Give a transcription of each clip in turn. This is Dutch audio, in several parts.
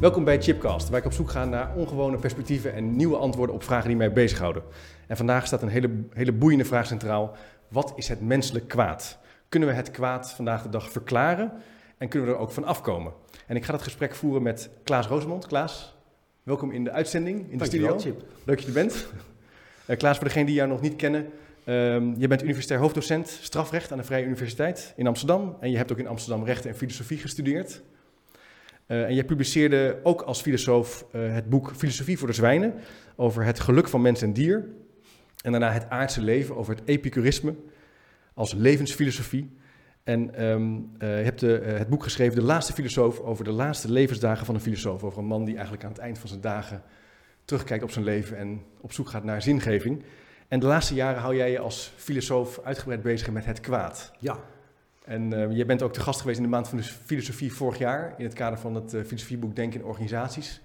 Welkom bij Chipcast, waar ik op zoek ga naar ongewone perspectieven en nieuwe antwoorden op vragen die mij bezighouden. En vandaag staat een hele, hele boeiende vraag centraal. Wat is het menselijk kwaad? Kunnen we het kwaad vandaag de dag verklaren en kunnen we er ook van afkomen? En ik ga dat gesprek voeren met Klaas Rosemond. Klaas, welkom in de uitzending, in de studio. Chip. Leuk dat je er bent. Uh, Klaas, voor degenen die jou nog niet kennen, um, je bent universitair hoofddocent strafrecht aan de Vrije Universiteit in Amsterdam. En je hebt ook in Amsterdam recht en filosofie gestudeerd. Uh, en jij publiceerde ook als filosoof uh, het boek Filosofie voor de Zwijnen over het geluk van mens en dier. En daarna het aardse leven over het epicurisme als levensfilosofie. En um, uh, je hebt de, het boek geschreven De Laatste Filosoof over de laatste levensdagen van een filosoof. Over een man die eigenlijk aan het eind van zijn dagen terugkijkt op zijn leven en op zoek gaat naar zingeving. En de laatste jaren hou jij je als filosoof uitgebreid bezig met het kwaad. Ja. En uh, jij bent ook te gast geweest in de maand van de filosofie vorig jaar, in het kader van het uh, filosofieboek Denken in Organisaties,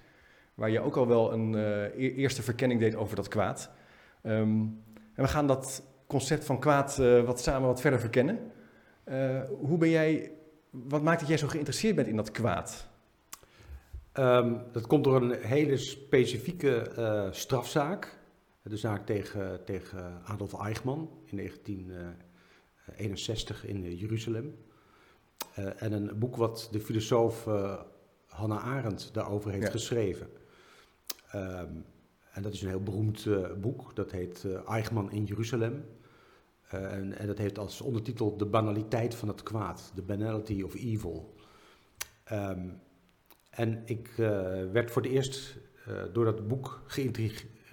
waar je ook al wel een uh, eerste verkenning deed over dat kwaad. Um, en we gaan dat concept van kwaad wat samen wat verder verkennen. hoe ben jij, wat maakt dat jij zo geïnteresseerd bent in dat kwaad? Um, dat komt door een hele specifieke strafzaak. De zaak tegen, tegen Adolf Eichmann in 19... 61 in uh, Jeruzalem. Uh, en een boek wat de filosoof uh, Hannah Arendt daarover heeft ja. geschreven. Um, en dat is een heel beroemd boek. Dat heet Eichmann in Jeruzalem. En, en, dat heeft als ondertitel De banaliteit van het kwaad. The banality of evil. Um, en ik werd voor het eerst door dat boek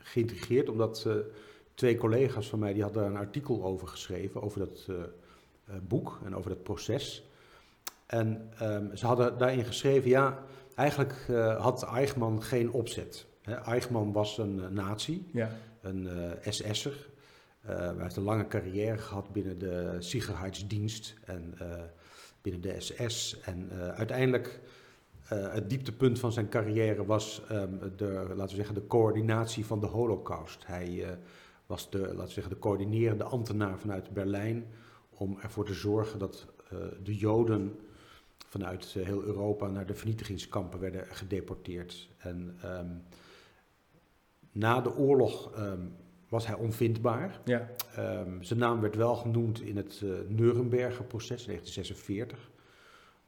geïntrigeerd, omdat twee collega's van mij die hadden een artikel over geschreven, over dat uh, uh, boek en over dat proces. En um, ze hadden daarin geschreven, ja, eigenlijk uh, had Eichmann geen opzet. He, Eichmann was een nazi, ja. een SS'er. hij heeft een lange carrière gehad binnen de Sicherheidsdienst en binnen de SS. En uiteindelijk, het dieptepunt van zijn carrière was um, de, laten we zeggen, de coördinatie van de holocaust. Hij was de, laten we zeggen, de coördinerende ambtenaar vanuit Berlijn om ervoor te zorgen dat uh, de Joden vanuit uh, heel Europa naar de vernietigingskampen werden gedeporteerd. En um, na de oorlog um, was hij onvindbaar. Ja. Um, zijn naam werd wel genoemd in het uh, Nuremberger proces 1946,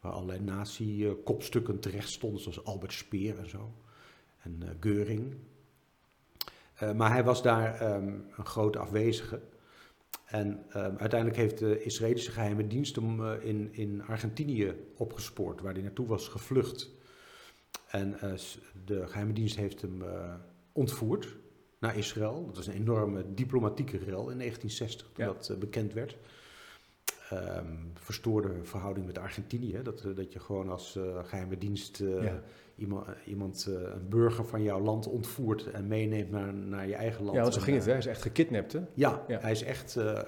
waar allerlei nazi-kopstukken terecht stonden, zoals Albert Speer en zo, en Geuring. Uh, maar hij was daar um, een grote afwezige. En um, uiteindelijk heeft de Israëlische geheime dienst hem uh, in, in Argentinië opgespoord, waar hij naartoe was gevlucht. En uh, de geheime dienst heeft hem ontvoerd naar Israël. Dat was een enorme diplomatieke rel in 1960, toen ja. dat bekend werd. Um, verstoorde verhouding met Argentinië. Dat, dat je gewoon als geheime dienst ja iemand, iemand uh, een burger van jouw land ontvoert en meeneemt naar, naar je eigen land. Ja, zo ging het. Hè? Hij is echt gekidnapt, hè? Ja, ja. hij is echt uh,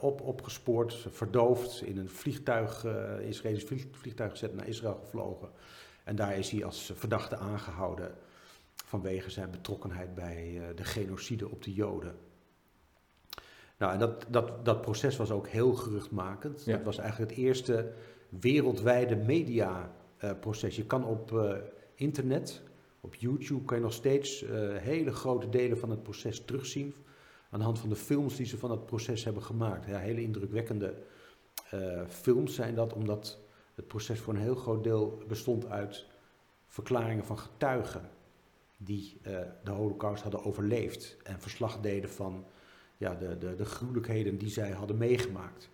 op, opgespoord, verdoofd, in een vliegtuig, uh, Israëlisch vliegtuig gezet, naar Israël gevlogen. En daar is hij als verdachte aangehouden vanwege zijn betrokkenheid bij de genocide op de Joden. Nou, en dat, dat, dat proces was ook heel geruchtmakend. Ja. Dat was eigenlijk het eerste wereldwijde mediaproces. Je kan op internet, op YouTube, kan je nog steeds uh, hele grote delen van het proces terugzien. Aan de hand van de films die ze van het proces hebben gemaakt. Ja, hele indrukwekkende uh, films zijn dat, omdat het proces voor een heel groot deel bestond uit verklaringen van getuigen. Die uh, de holocaust hadden overleefd en verslag deden van ja, de, de, de gruwelijkheden die zij hadden meegemaakt.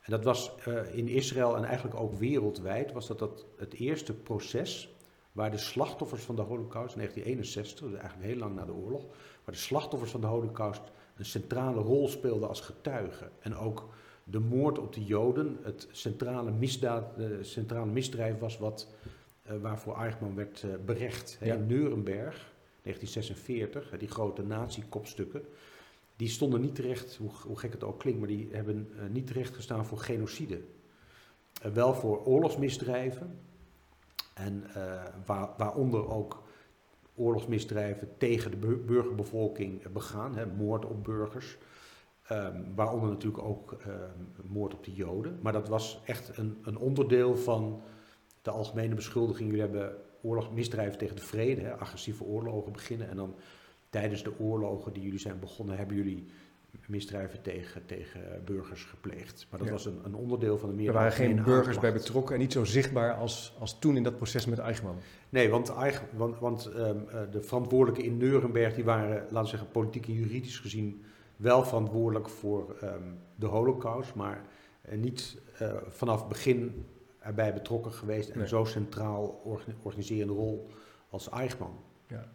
En dat was in Israël en eigenlijk ook wereldwijd, was dat, dat het eerste proces waar de slachtoffers van de Holocaust, in 1961, dus eigenlijk heel lang na de oorlog, waar de slachtoffers van de Holocaust een centrale rol speelden als getuigen. En ook de moord op de Joden het centrale, misdaad, centrale misdrijf was wat, uh, waarvoor Eichmann werd uh, berecht. Ja. In Nuremberg, 1946, die grote nazi-kopstukken, die stonden niet terecht, hoe, hoe, gek het ook klinkt, maar die hebben niet terecht gestaan voor genocide. wel voor oorlogsmisdrijven, en uh, waar, waaronder ook oorlogsmisdrijven tegen de burgerbevolking begaan, hè, moord op burgers. Um, waaronder natuurlijk ook um, moord op de Joden. Maar dat was echt een, een onderdeel van de algemene beschuldiging. Jullie hebben oorlog, misdrijven tegen de vrede, agressieve oorlogen beginnen. En dan tijdens de oorlogen die jullie zijn begonnen, hebben jullie misdrijven tegen, tegen burgers gepleegd. Maar dat Ja. was een, een onderdeel van de meer Er waren geen burgers bij betrokken en niet zo zichtbaar als, als toen in dat proces met Eichmann. Nee, want, want, want ehm, eh, de verantwoordelijken in Nuremberg, die waren, laten we zeggen, politiek en juridisch gezien wel verantwoordelijk voor ehm, de holocaust, maar eh, niet eh, vanaf het begin erbij betrokken geweest en Nee. zo centraal orga- organiserende rol als Eichmann. Ja.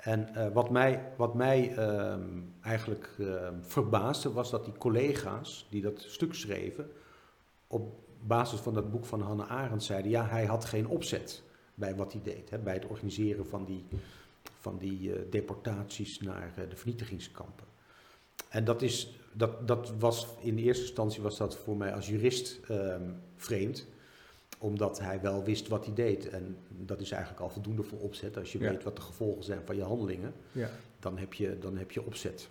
En eh, wat mij, wat mij ehm, eigenlijk ehm, verbaasde was dat die collega's die dat stuk schreven, op basis van dat boek van Hannah Arendt zeiden, ja, hij had geen opzet bij wat hij deed, hè, bij het organiseren van die, van die eh, deportaties naar eh, de vernietigingskampen. En dat, is, dat, dat was in eerste instantie was dat voor mij als jurist ehm, vreemd, omdat hij wel wist wat hij deed. En dat is eigenlijk al voldoende voor opzet. Als je Ja. weet wat de gevolgen zijn van je handelingen, Ja. dan heb je, dan heb je opzet.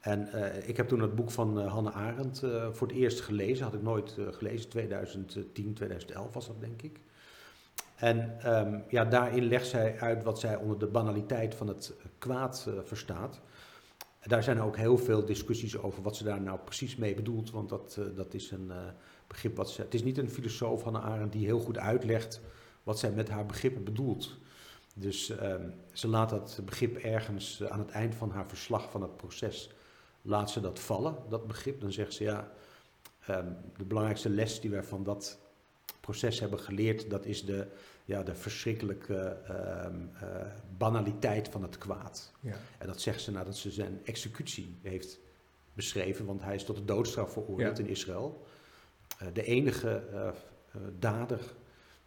En eh, ik heb toen het boek van eh, Hannah Arendt eh, voor het eerst gelezen. Had ik nooit gelezen. 2010, 2011 was dat, denk ik. En ehm, ja, daarin legt zij uit wat zij onder de banaliteit van het kwaad verstaat. Daar zijn ook heel veel discussies over wat ze daar nou precies mee bedoelt. Want dat, dat is een begrip wat ze. Het is niet een filosoof, Hannah Arendt, die heel goed uitlegt wat zij met haar begrippen bedoelt. Dus ehm, ze laat dat begrip ergens aan het eind van haar verslag van het proces, laat ze dat vallen, dat begrip. Dan zegt ze ja, ehm, de belangrijkste les die wij van dat proces hebben geleerd, dat is de, ja, de verschrikkelijke ehm, eh, banaliteit van het kwaad. Ja. En dat zegt ze nadat ze zijn executie heeft beschreven, want hij is tot de doodstraf veroordeeld Ja. in Israël. Eh, de enige eh, eh, dader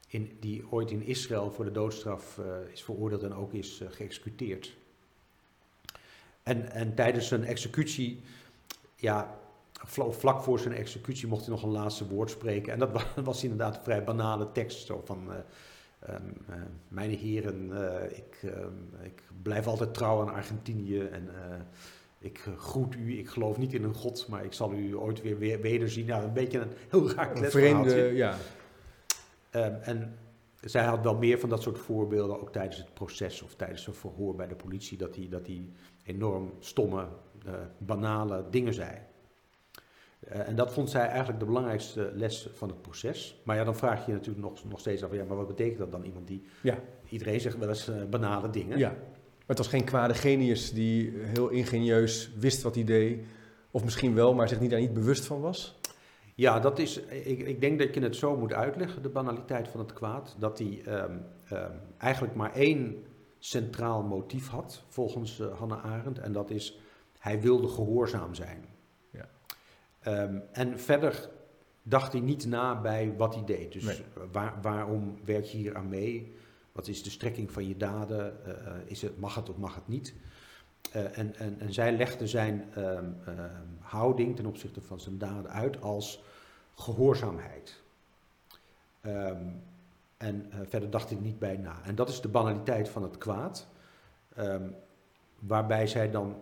in, die ooit in Israël voor de doodstraf is veroordeeld en ook is geëxecuteerd. En, en tijdens zijn executie, ja, vla- vlak voor zijn executie mocht hij nog een laatste woord spreken. En dat wa- was inderdaad een vrij banale tekst, zo van... eh, ehm, eh, mijn heren, ik, ehm, ik blijf altijd trouw aan Argentinië en ik eh, groet u. Ik geloof niet in een god, maar ik zal u ooit weer, weer wederzien. Nou, een beetje een heel raar Een vreemde, ja. Ehm, en zij had wel meer van dat soort voorbeelden, ook tijdens het proces of tijdens een verhoor bij de politie, dat hij dat die enorm stomme, eh, banale dingen zei. Eh, en dat vond zij eigenlijk de belangrijkste les van het proces. Maar ja, dan vraag je je natuurlijk nog, nog steeds af, ja, maar wat betekent dat dan? Iemand die, Ja. iedereen zegt wel eens banale dingen. ja. Maar het was geen kwade genius die heel ingenieus wist wat hij deed. Of misschien wel, maar zich niet daar niet bewust van was. Ja, dat is, ik, ik denk dat je het zo moet uitleggen, de banaliteit van het kwaad. Dat hij ehm, ehm, eigenlijk maar één centraal motief had, volgens eh, Hannah Arendt. En dat is, hij wilde gehoorzaam zijn. Ja. Ehm, en verder dacht hij niet na bij wat hij deed. Dus Nee. waar, waarom werk je hier aan mee? Wat is de strekking van je daden? Eh, eh, is het, mag het of mag het niet? Eh, en, en, en zij legde zijn ehm, ehm, houding ten opzichte van zijn daden uit als gehoorzaamheid. Ehm, en verder dacht hij niet bij na. En dat is de banaliteit van het kwaad, waarbij zij dan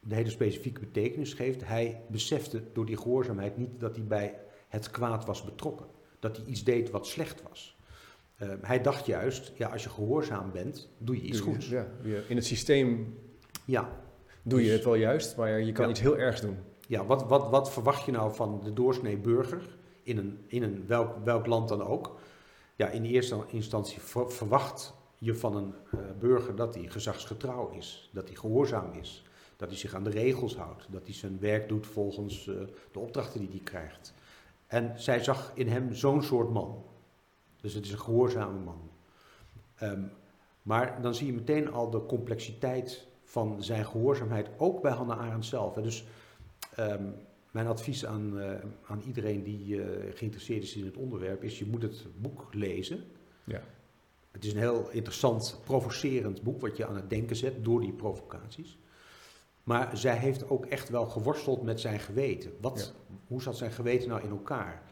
de hele specifieke betekenis geeft. Hij besefte door die gehoorzaamheid niet dat hij bij het kwaad was betrokken. Dat hij iets deed wat slecht was. Ehm, hij dacht juist, ja, als je gehoorzaam bent, doe je iets Doe je- goeds. Ja, in het systeem Ja, doe je Dus- het wel juist, maar je kan Ja. iets heel ergs doen. Ja, wat, wat, wat verwacht je nou van de doorsnee burger in, een, in een welk, welk land dan ook? Ja, in eerste instantie ver- verwacht je van een eh, burger dat hij gezagsgetrouw is, dat hij gehoorzaam is, dat hij zich aan de regels houdt, dat hij zijn werk doet volgens eh, de opdrachten die hij krijgt. En zij zag in hem zo'n soort man. Dus het is een gehoorzame man. Ehm, maar dan zie je meteen al de complexiteit van zijn gehoorzaamheid, ook bij Hannah Arendt zelf. hè. Dus Ehm, mijn advies aan, eh, aan iedereen die eh, geïnteresseerd is in het onderwerp is: je moet het boek lezen. Ja. Het is een heel interessant, provocerend boek wat je aan het denken zet door die provocaties. Maar zij heeft ook echt wel geworsteld met zijn geweten. Wat, Hoe zat zijn geweten nou in elkaar?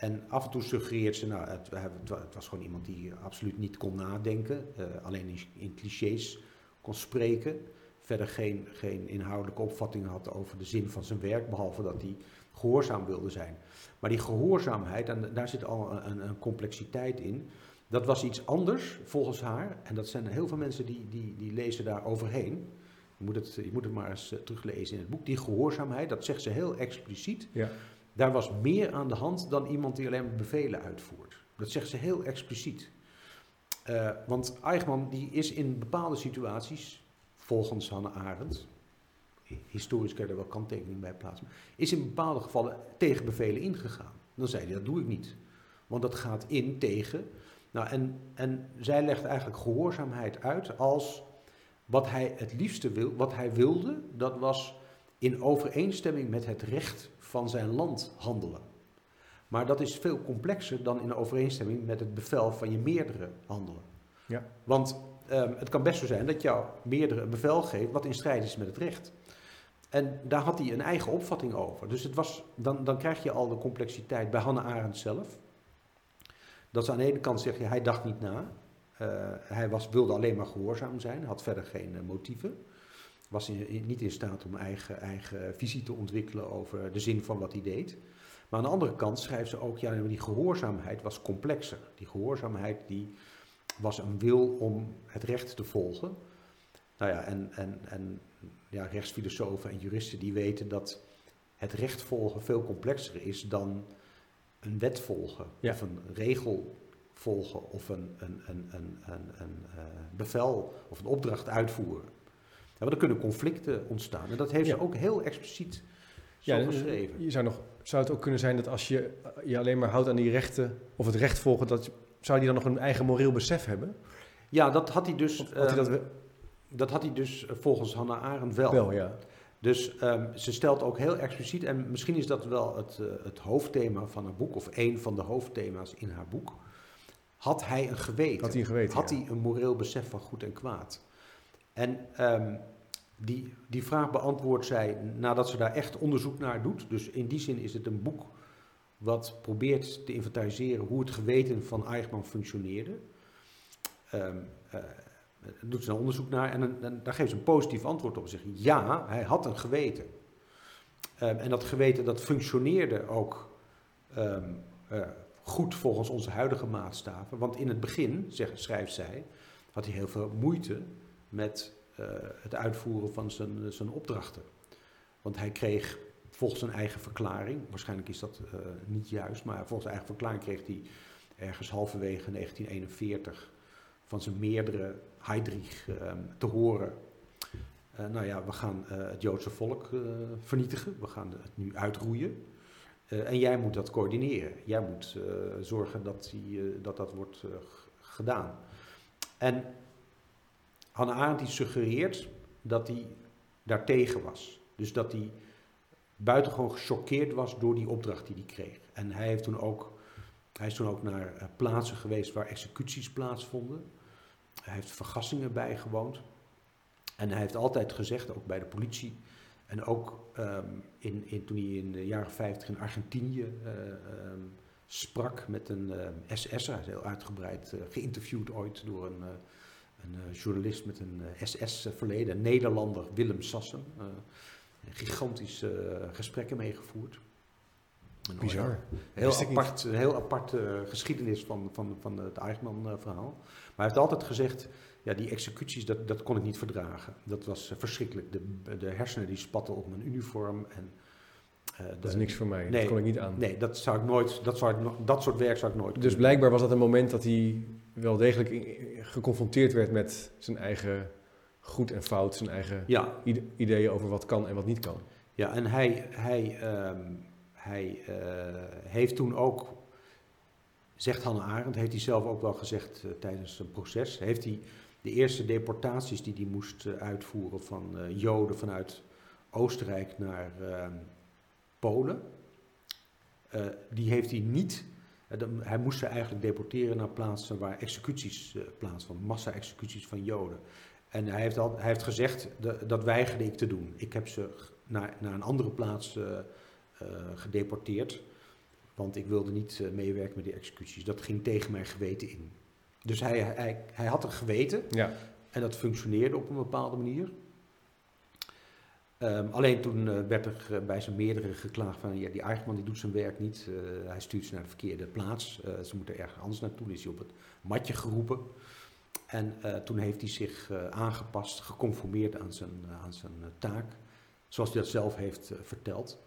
En af en toe suggereert ze, nou, het, het was gewoon iemand die absoluut niet kon nadenken, eh, alleen in, clichés kon spreken verder geen, geen inhoudelijke opvatting had over de zin van zijn werk, behalve dat hij gehoorzaam wilde zijn. Maar die gehoorzaamheid, en daar zit al een, een complexiteit in, Dat was iets anders volgens haar. En dat zijn heel veel mensen die, die, die lezen daar overheen. Je moet, het, je moet het maar eens eh, teruglezen in het boek. Die gehoorzaamheid, dat zegt ze heel expliciet. Ja. Daar was meer aan de hand dan iemand die alleen bevelen uitvoert. Dat zegt ze heel expliciet. Eh, want Eichmann die is in bepaalde situaties, volgens Hannah Arendt, historisch kan je er wel kanttekening bij plaatsen, is in bepaalde gevallen tegen bevelen ingegaan. Dan zei hij, dat doe ik niet. Want dat gaat in tegen. Nou, en, en zij legt eigenlijk gehoorzaamheid uit als wat hij het liefste wil, wat hij wilde, dat was in overeenstemming met het recht van zijn land handelen. Maar dat is veel complexer dan in overeenstemming met het bevel van je meerdere handelen. Ja. Want ehm, het kan best zo zijn dat jouw meerdere een bevel geeft wat in strijd is met het recht. En daar had hij een eigen opvatting over. Dus het was, dan, dan krijg je al de complexiteit bij Hannah Arendt zelf. Dat ze aan de ene kant zegt, ja, hij dacht niet na. Uh, hij was, wilde alleen maar gehoorzaam zijn, had verder geen uh, motieven. Was in, niet in staat om eigen, eigen visie te ontwikkelen over de zin van wat hij deed. Maar aan de andere kant schrijft ze ook, ja, die gehoorzaamheid was complexer. Die gehoorzaamheid die was een wil om het recht te volgen. Nou ja, en, en, en ja, rechtsfilosofen en juristen die weten dat het recht volgen veel complexer is dan een wet volgen. Ja. Of een regel volgen of een, een, een, een, een, een uh, bevel of een opdracht uitvoeren. Ja, maar er kunnen conflicten ontstaan. En dat heeft Ja. ze ook heel expliciet zo Ja, geschreven. je zou, nog, zou het ook kunnen zijn dat als je je alleen maar houdt aan die rechten of het recht volgen, dat, zou die dan nog een eigen moreel besef hebben? Ja, dat had hij dus, Of had hij eh, dat wel? dat had hij dus eh, volgens Hannah Arendt wel. wel ja. Dus ehm, ze stelt ook heel expliciet, en misschien is dat wel het, eh, het hoofdthema van haar boek, of een van de hoofdthema's in haar boek. Had hij een geweten? Had hij een geweten, Had ja. hij een moreel besef van goed en kwaad? En ehm, die, die vraag beantwoordt zij nadat ze daar echt onderzoek naar doet. Dus in die zin is het een boek wat probeert te inventariseren hoe het geweten van Eichmann functioneerde. Ehm, eh, doet ze een onderzoek naar en dan, daar geeft ze een positief antwoord op. Zegt ja, hij had een geweten. Ehm, en dat geweten dat functioneerde ook eh, goed volgens onze huidige maatstaven. Want in het begin, schrijft zij, had hij heel veel moeite met eh, het uitvoeren van zijn, zijn opdrachten. Want hij kreeg volgens zijn eigen verklaring, waarschijnlijk is dat eh, niet juist, maar volgens zijn eigen verklaring kreeg hij ergens halverwege 1941 van zijn meerdere Heydrich eh, te horen. eh, nou ja, we gaan eh, het Joodse volk eh, vernietigen, we gaan het nu uitroeien. Eh, en jij moet dat coördineren. Jij moet eh, zorgen dat, die, eh, dat dat wordt eh, gedaan. En Hannah Arendt suggereert dat hij daartegen was. Dus dat hij buitengewoon gechoqueerd was door die opdracht die hij kreeg. En hij, heeft toen ook, hij is toen ook naar eh, plaatsen geweest waar executies plaatsvonden. Hij heeft vergassingen bijgewoond. En hij heeft altijd gezegd, ook bij de politie, en ook ehm, in, in, toen hij in de jaren 50 in Argentinië eh, ehm, sprak met een eh, SS'er, hij is heel uitgebreid eh, geïnterviewd ooit door een, een eh, journalist met een eh, SS-verleden, een Nederlander, Willem Sassen. eh, gigantische gesprekken meegevoerd. Bizar. Heel apart, een heel apart geschiedenis van, van, van het Eichmann-verhaal. Maar hij heeft altijd gezegd, ja, die executies, dat, dat kon ik niet verdragen. Dat was verschrikkelijk. De, de hersenen die spatten op mijn uniform. En, Dat is niks voor mij. Nee. Dat kon ik niet aan. Nee, dat, zou ik nooit, dat, zou ik, dat soort werk zou ik nooit Dus kunnen blijkbaar was dat een moment dat hij wel degelijk geconfronteerd werd met zijn eigen goed en fout, zijn eigen. Ja, ideeën over wat kan en wat niet kan. Ja, en hij, hij, ehm, hij eh, heeft toen ook, zegt Hannah Arendt, heeft hij zelf ook wel gezegd eh, tijdens een proces, heeft hij de eerste deportaties die hij moest eh, uitvoeren van Joden vanuit Oostenrijk naar ehm, Polen, die heeft hij niet, hij moest ze eigenlijk deporteren naar plaatsen waar executies uh, plaatsvonden, massa-executies van Joden. En hij heeft, al, hij heeft gezegd, dat, dat weigerde ik te doen. Ik heb ze naar, naar een andere plaats eh, eh, gedeporteerd. Want ik wilde niet eh, meewerken met die executies. Dat ging tegen mijn geweten in. Dus hij, hij, hij had een geweten Ja, en dat functioneerde op een bepaalde manier. Ehm, alleen toen eh, werd er eh, bij zijn meerdere geklaagd van ja, die Eichmann die doet zijn werk niet. Eh, hij stuurt ze naar de verkeerde plaats. Ze moeten ergens anders naartoe. Dan is hij op het matje geroepen. En toen heeft hij zich aangepast, geconformeerd aan zijn, aan zijn taak. Zoals hij dat zelf heeft verteld.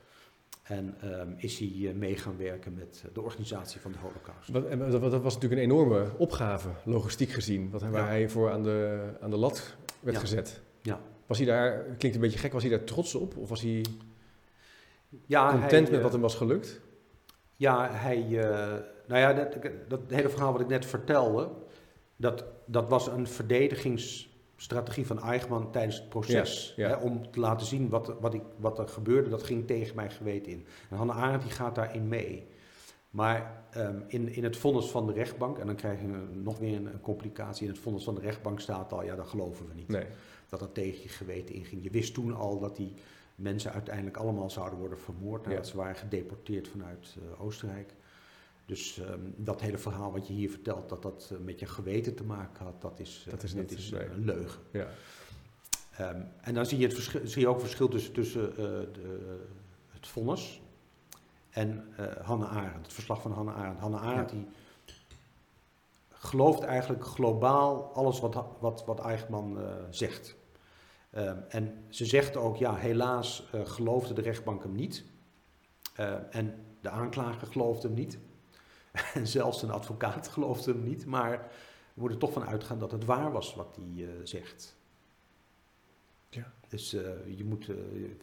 En ehm, is hij mee gaan werken met de organisatie van de Holocaust. Wat, en dat, dat was natuurlijk een enorme opgave, logistiek gezien, wat, waar Ja. hij voor aan de, aan de lat werd Ja. gezet. Ja. Was hij daar, klinkt een beetje gek, was hij daar trots op? Of was hij Ja, content hij, met eh, wat hem was gelukt? Ja, hij. eh, nou ja, dat, dat hele verhaal wat ik net vertelde. Dat, dat was een verdedigingsstrategie van Eichmann tijdens het proces. Ja, ja. Hè, om te laten zien wat, wat, ik, wat er gebeurde. Dat ging tegen mijn geweten in. En Hannah Arendt die gaat daarin mee. Maar ehm, in, in het vonnis van de rechtbank, en dan krijg je nog weer een, een complicatie. In het vonnis van de rechtbank staat al, ja, dat geloven we niet. Nee. Dat dat tegen je geweten inging. Je wist toen al dat die mensen uiteindelijk allemaal zouden worden vermoord nadat Ja. ze waren gedeporteerd vanuit eh, Oostenrijk. Dus ehm, dat hele verhaal wat je hier vertelt, dat dat eh, met je geweten te maken had, dat is, eh, Dat is niet, nee. een leugen. Ja. Ehm, en dan zie je, het verschil, zie je ook verschil tussen, tussen de, het vonnis en Hannah Arendt, het verslag van Hannah Arendt. Hannah Arendt die gelooft eigenlijk globaal alles wat, wat, wat Eichmann zegt. Ehm, en ze zegt ook, ja, helaas eh, geloofde de rechtbank hem niet. Ehm, en de aanklager geloofde hem niet. en zelfs een advocaat geloofde hem niet. Maar we moeten er toch van uitgaan dat het waar was wat hij eh, zegt. Ja. Dus eh, je moet,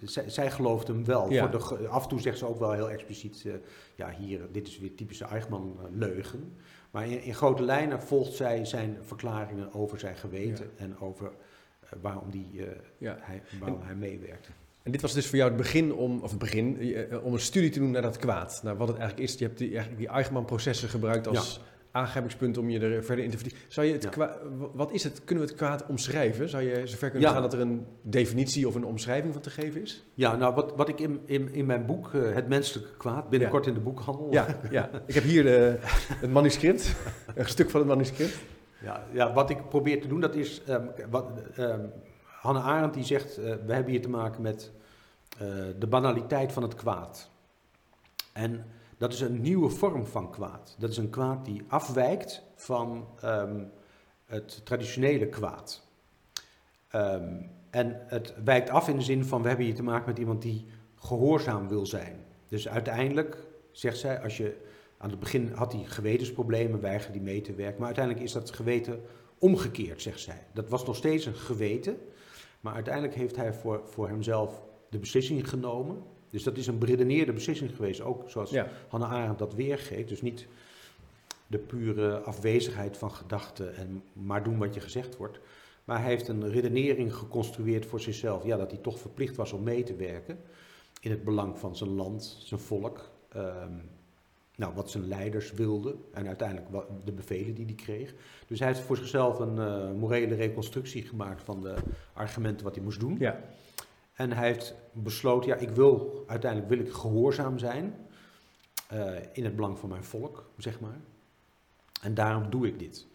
zij, zij gelooft hem wel. Ja. Voor de, af en toe zegt ze ook wel heel expliciet, ja hier, dit is weer typische Eichmann-leugen. Maar in, in grote lijnen volgt zij zijn verklaringen over zijn geweten en over waarom, die, eh, Ja. hij, waarom hij meewerkte. En dit was dus voor jou het begin om, of het begin, eh, om een studie te doen naar dat kwaad. Naar wat het eigenlijk is. Je hebt die, eigenlijk die Eichmann-processen gebruikt als aangrijpingspunt om je er verder in te verdiepen. Zou je het Ja. wat is het? Kunnen we het kwaad omschrijven? Zou je zover kunnen Ja. gaan dat er een definitie of een omschrijving van te geven is? Ja, nou wat, wat ik in, in, in mijn boek, eh, Het Menselijke Kwaad, binnenkort in de boekhandel. Ja, ja. ik heb hier de, het manuscript, een stuk van het manuscript. Ja, ja, wat ik probeer te doen, dat is... ehm, wat, ehm, Hannah Arendt die zegt, eh, we hebben hier te maken met eh, de banaliteit van het kwaad. En dat is een nieuwe vorm van kwaad. Dat is een kwaad die afwijkt van ehm, het traditionele kwaad. En het wijkt af in de zin van, we hebben hier te maken met iemand die gehoorzaam wil zijn. Dus uiteindelijk, zegt zij, als je aan het begin had hij gewetensproblemen, weigerde hij mee te werken. Maar uiteindelijk is dat geweten omgekeerd, zegt zij. Dat was nog steeds een geweten. Maar uiteindelijk heeft hij voor, voor hemzelf de beslissing genomen. Dus dat is een beredeneerde beslissing geweest. Ook zoals Ja, Hannah Arendt dat weergeeft. Dus niet de pure afwezigheid van gedachten en maar doen wat je gezegd wordt. Maar hij heeft een redenering geconstrueerd voor zichzelf. Ja, dat hij toch verplicht was om mee te werken. In het belang van zijn land, zijn volk. ehm, nou, wat zijn leiders wilden. En uiteindelijk wat, de bevelen die hij kreeg. Dus hij heeft voor zichzelf een eh, morele reconstructie gemaakt van de argumenten wat hij moest doen. ja. En hij heeft besloten, ja, ik wil, uiteindelijk wil ik gehoorzaam zijn eh, in het belang van mijn volk, zeg maar. En daarom doe ik dit.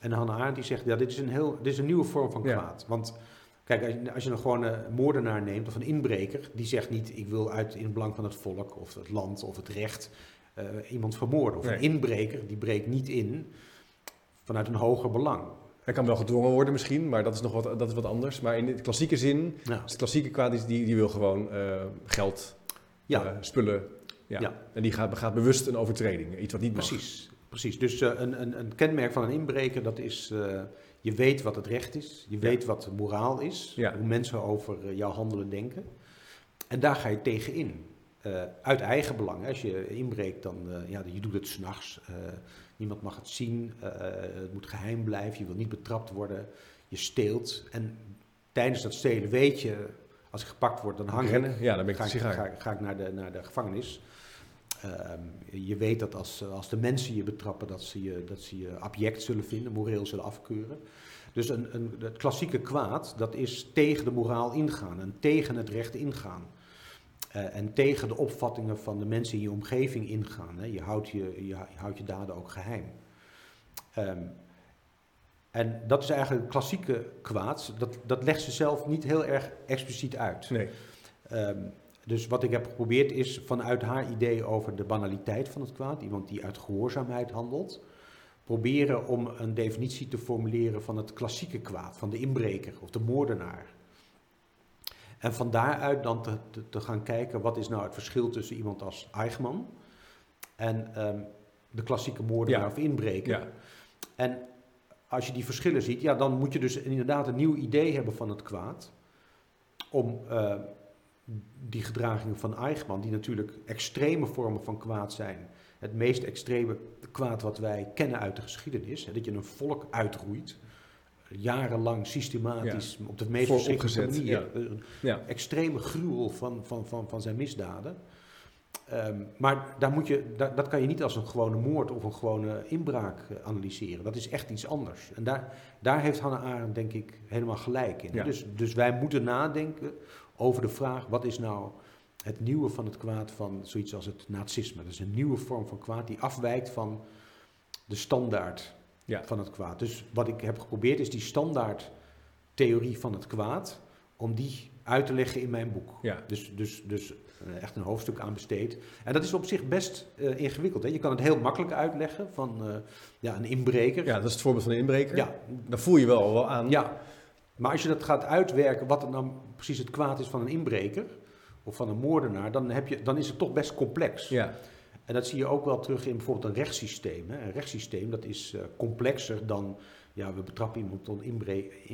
En Hannah Arendt die zegt, ja, dit is een, heel, dit is een nieuwe vorm van Ja. kwaad. Want kijk, als je, als je een gewone moordenaar neemt of een inbreker, die zegt niet, ik wil uit in het belang van het volk of het land of het recht iemand vermoorden. Of Nee. een inbreker, die breekt niet in vanuit een hoger belang. Hij kan wel gedwongen worden misschien, maar dat is nog wat, dat is wat anders. Maar in de klassieke zin, Ja. de klassieke kwaad is, die, die wil gewoon eh, geld, Ja. eh, spullen. Ja. Ja. En die gaat, begaat bewust een overtreding, iets wat niet mag. Precies, precies. Dus eh, een, een, een kenmerk van een inbreker, dat is, eh, je weet wat het recht is, je weet wat moraal is, hoe mensen over eh, jouw handelen denken. En daar ga je tegen in. Eh, uit eigen belang. Als je inbreekt, dan uh, ja, je doet het s'nachts. Uh, niemand mag het zien. Het moet geheim blijven. Je wil niet betrapt worden. Je steelt. En tijdens dat stelen weet je, als ik gepakt word, dan hang Rennen? ik. Ja, dan ben ik ga, sigaar. Ga, ga ik naar de, naar de gevangenis. Uh, je weet dat als, als de mensen je betrappen, dat ze je, dat ze je abject zullen vinden, moreel zullen afkeuren. Dus een, een, het klassieke kwaad, dat is tegen de moraal ingaan en tegen het recht ingaan. Uh, en tegen de opvattingen van de mensen in je omgeving ingaan. Hè. Je, houdt je, je, houdt je daden ook geheim. Um, en dat is eigenlijk het klassieke kwaad. Dat, dat legt ze zelf niet heel erg expliciet uit. Nee. Ehm, dus wat ik heb geprobeerd is vanuit haar idee over de banaliteit van het kwaad, iemand die uit gehoorzaamheid handelt, proberen om een definitie te formuleren van het klassieke kwaad, van de inbreker of de moordenaar. En van daaruit dan te, te, gaan kijken wat is nou het verschil tussen iemand als Eichmann en ehm, de klassieke moordenaar of inbreker. Ja. En als je die verschillen ziet, ja, dan moet je dus inderdaad een nieuw idee hebben van het kwaad. Om uh, die gedragingen van Eichmann, die natuurlijk extreme vormen van kwaad zijn. Het meest extreme kwaad wat wij kennen uit de geschiedenis. Hè, dat je een volk uitroeit. Jarenlang systematisch op de meest verschrikkelijke manier. Ja. Extreme gruwel van, van, van, van zijn misdaden. Ehm, maar daar moet je, dat kan je niet als een gewone moord of een gewone inbraak eh, analyseren. Dat is echt iets anders. En daar, daar heeft Hannah Arendt denk ik helemaal gelijk in. Dus, dus wij moeten nadenken over de vraag, wat is nou het nieuwe van het kwaad van zoiets als het nazisme? Dat is een nieuwe vorm van kwaad die afwijkt van de standaard van het kwaad. Dus wat ik heb geprobeerd is die standaard theorie van het kwaad, om die uit te leggen in mijn boek. Ja. Dus, dus, dus uh, echt een hoofdstuk aan besteed. En dat is op zich best uh, ingewikkeld. Hè? Je kan het heel makkelijk uitleggen van uh, ja, een inbreker. Ja, dat is het voorbeeld van een inbreker. Ja. Dan voel je wel, wel aan. Ja, maar als je dat gaat uitwerken, wat dan precies het kwaad is van een inbreker of van een moordenaar, dan, heb je, dan is het toch best complex. Ja. En dat zie je ook wel terug in bijvoorbeeld een rechtssysteem. Hè. Een rechtssysteem dat is complexer dan, ja, we betrappen iemand tot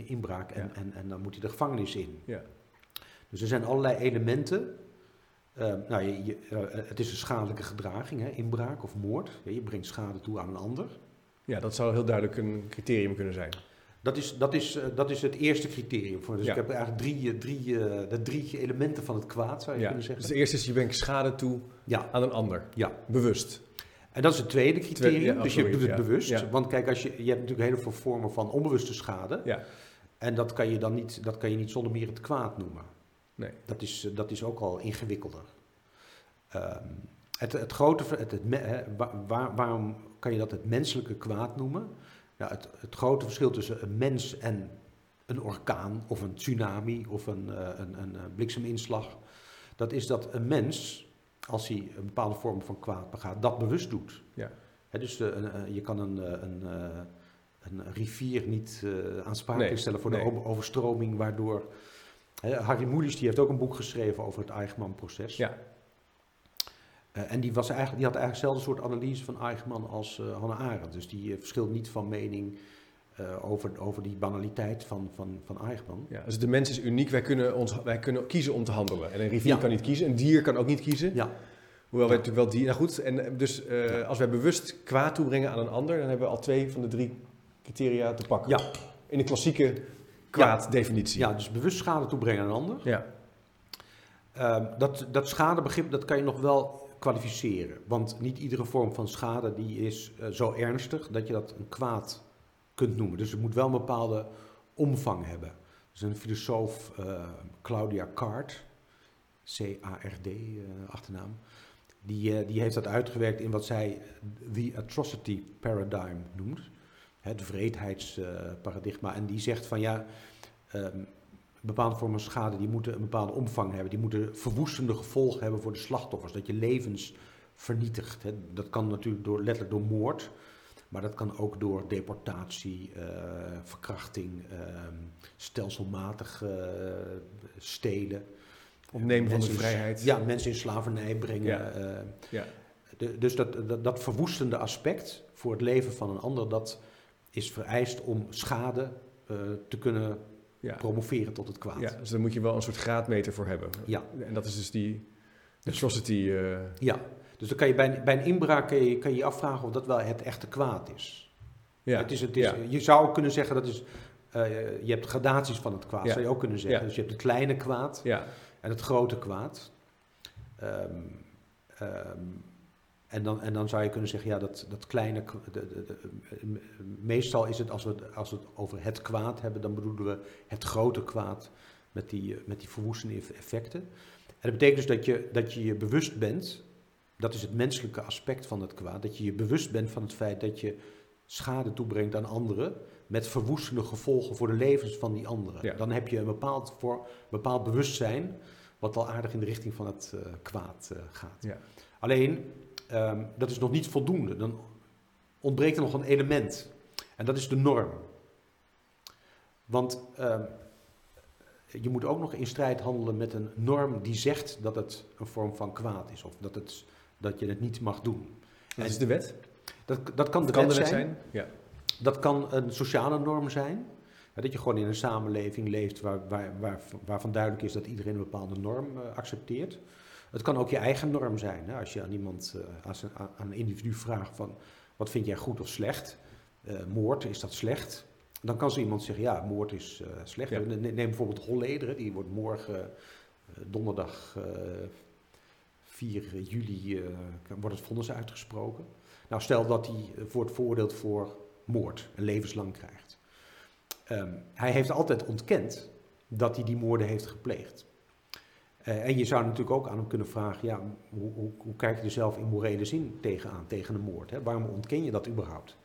inbraak en, ja. en, en dan moet hij de gevangenis in. Ja. Dus er zijn allerlei elementen. Uh, nou, je, uh, het is een schadelijke gedraging, hè, inbraak of moord. Ja, je brengt schade toe aan een ander. Ja, dat zou heel duidelijk een criterium kunnen zijn. Dat is, dat is, dat is het eerste criterium. Voor. Dus ja. ik heb eigenlijk drie, drie, de drie elementen van het kwaad, zou je ja. kunnen zeggen. Dus de eerste is je brengt schade toe ja. aan een ander. Ja. Bewust. En dat is het tweede criterium. Tweede, dus je doet het bewust. Want kijk, als je, je hebt natuurlijk heel veel vormen van onbewuste schade. Ja. En dat kan je dan niet, dat kan je niet zonder meer het kwaad noemen. Nee. Dat, is, dat is ook al ingewikkelder. Um, het, het grote, het, het, waar, waarom kan je dat het menselijke kwaad noemen? Ja, het, het grote verschil tussen een mens en een orkaan of een tsunami of een, uh, een, een, blikseminslag, dat is dat een mens, als hij een bepaalde vorm van kwaad begaat, dat bewust doet. Ja. dus uh, je kan een, een, een rivier niet aansprakelijk nee, stellen voor nee. de overstroming, waardoor Harry Mulisch die heeft ook een boek geschreven over het Eichmann-proces. Ja. Uh, en die, was eigenlijk, die had eigenlijk hetzelfde soort analyse van Eichmann als uh, Hannah Arendt. Dus die uh, verschilt niet van mening over, over die banaliteit van, van, van Eichmann. Ja, dus de mens is uniek. Wij kunnen, ons, wij kunnen kiezen om te handelen. En een rivier kan niet kiezen, een dier kan ook niet kiezen. Ja. Hoewel wij natuurlijk wel dieren... Nou goed, en dus als wij bewust kwaad toebrengen aan een ander... dan hebben we al twee van de drie criteria te pakken. Ja. In de klassieke kwaaddefinitie. Ja, dus bewust schade toebrengen aan een ander. Ja. Uh, dat, dat schadebegrip dat kan je nog wel kwalificeren. Want niet iedere vorm van schade die is uh, zo ernstig dat je dat een kwaad kunt noemen. Dus het moet wel een bepaalde omvang hebben. Dus een filosoof, uh, Claudia Card, C-A-R-D, achternaam, die, die heeft dat uitgewerkt in wat zij the atrocity paradigm noemt het vreedheidsparadigma. en die zegt van ja, um, bepaalde vormen van schade die moeten een bepaalde omvang hebben. Die moeten verwoestende gevolgen hebben voor de slachtoffers. Dat je levens vernietigt. Hè. Dat kan natuurlijk door, letterlijk door moord. Maar dat kan ook door deportatie, uh, verkrachting, uh, stelselmatig uh, stelen. Opnemen van de vrijheid. Ja, mensen in slavernij brengen. Ja. ja. De, dus dat, dat, dat, verwoestende aspect voor het leven van een ander, dat, is vereist om schade te kunnen ja. promoveren tot het kwaad. Ja, dus daar moet je wel een soort graadmeter voor hebben. Ja. En dat is dus die atrocity. Uh... Ja, dus dan kan je bij, bij een inbraak kan je, kan je afvragen of dat wel het echte kwaad is. Ja. Het is, het is, ja. Je zou ook kunnen zeggen dat is, uh, je hebt gradaties van het kwaad, zou je ook kunnen zeggen. Dus je hebt het kleine kwaad ja. en het grote kwaad. Um, um, en dan, en dan zou je kunnen zeggen, ja, dat, dat kleine. De, de, de, meestal is het als, we, als we het over het kwaad hebben, dan bedoelen we het grote kwaad met die, met die verwoestende effecten. En dat betekent dus dat je, dat je je bewust bent, dat is het menselijke aspect van het kwaad, dat je je bewust bent van het feit dat je schade toebrengt aan anderen met verwoestende gevolgen voor de levens van die anderen. Dan heb je een bepaald, voor, bepaald bewustzijn wat al aardig in de richting van het eh, kwaad eh, gaat. Ja. Alleen, ehm, dat is nog niet voldoende. Dan ontbreekt er nog een element. En dat is de norm. Want ehm, je moet ook nog in strijd handelen met een norm die zegt dat het een vorm van kwaad is. Of dat, het, dat je het niet mag doen. Dat is de wet. Dat, dat kan de kan wet de wet zijn. zijn. Ja. Dat kan een sociale norm zijn. Dat je gewoon in een samenleving leeft waar, waar, waar, waarvan duidelijk is dat iedereen een bepaalde norm eh, accepteert. Het kan ook je eigen norm zijn. Hè? Als je aan iemand, eh, als een, aan een individu vraagt van wat vind jij goed of slecht? Eh, moord, is dat slecht? Dan kan zo iemand zeggen, ja, moord is slecht. Ja. Neem bijvoorbeeld Holleder, die wordt morgen donderdag 4 juli eh, wordt het vonnis uitgesproken. Nou, stel dat hij eh, wordt veroordeeld voor moord en levenslang krijgt. Ehm, hij heeft altijd ontkend dat hij die moorden heeft gepleegd. Eh, en je zou natuurlijk ook aan hem kunnen vragen, ja, hoe, hoe, hoe kijk je er zelf in morele zin tegenaan, tegen een moord? Hè? Waarom ontken je dat überhaupt?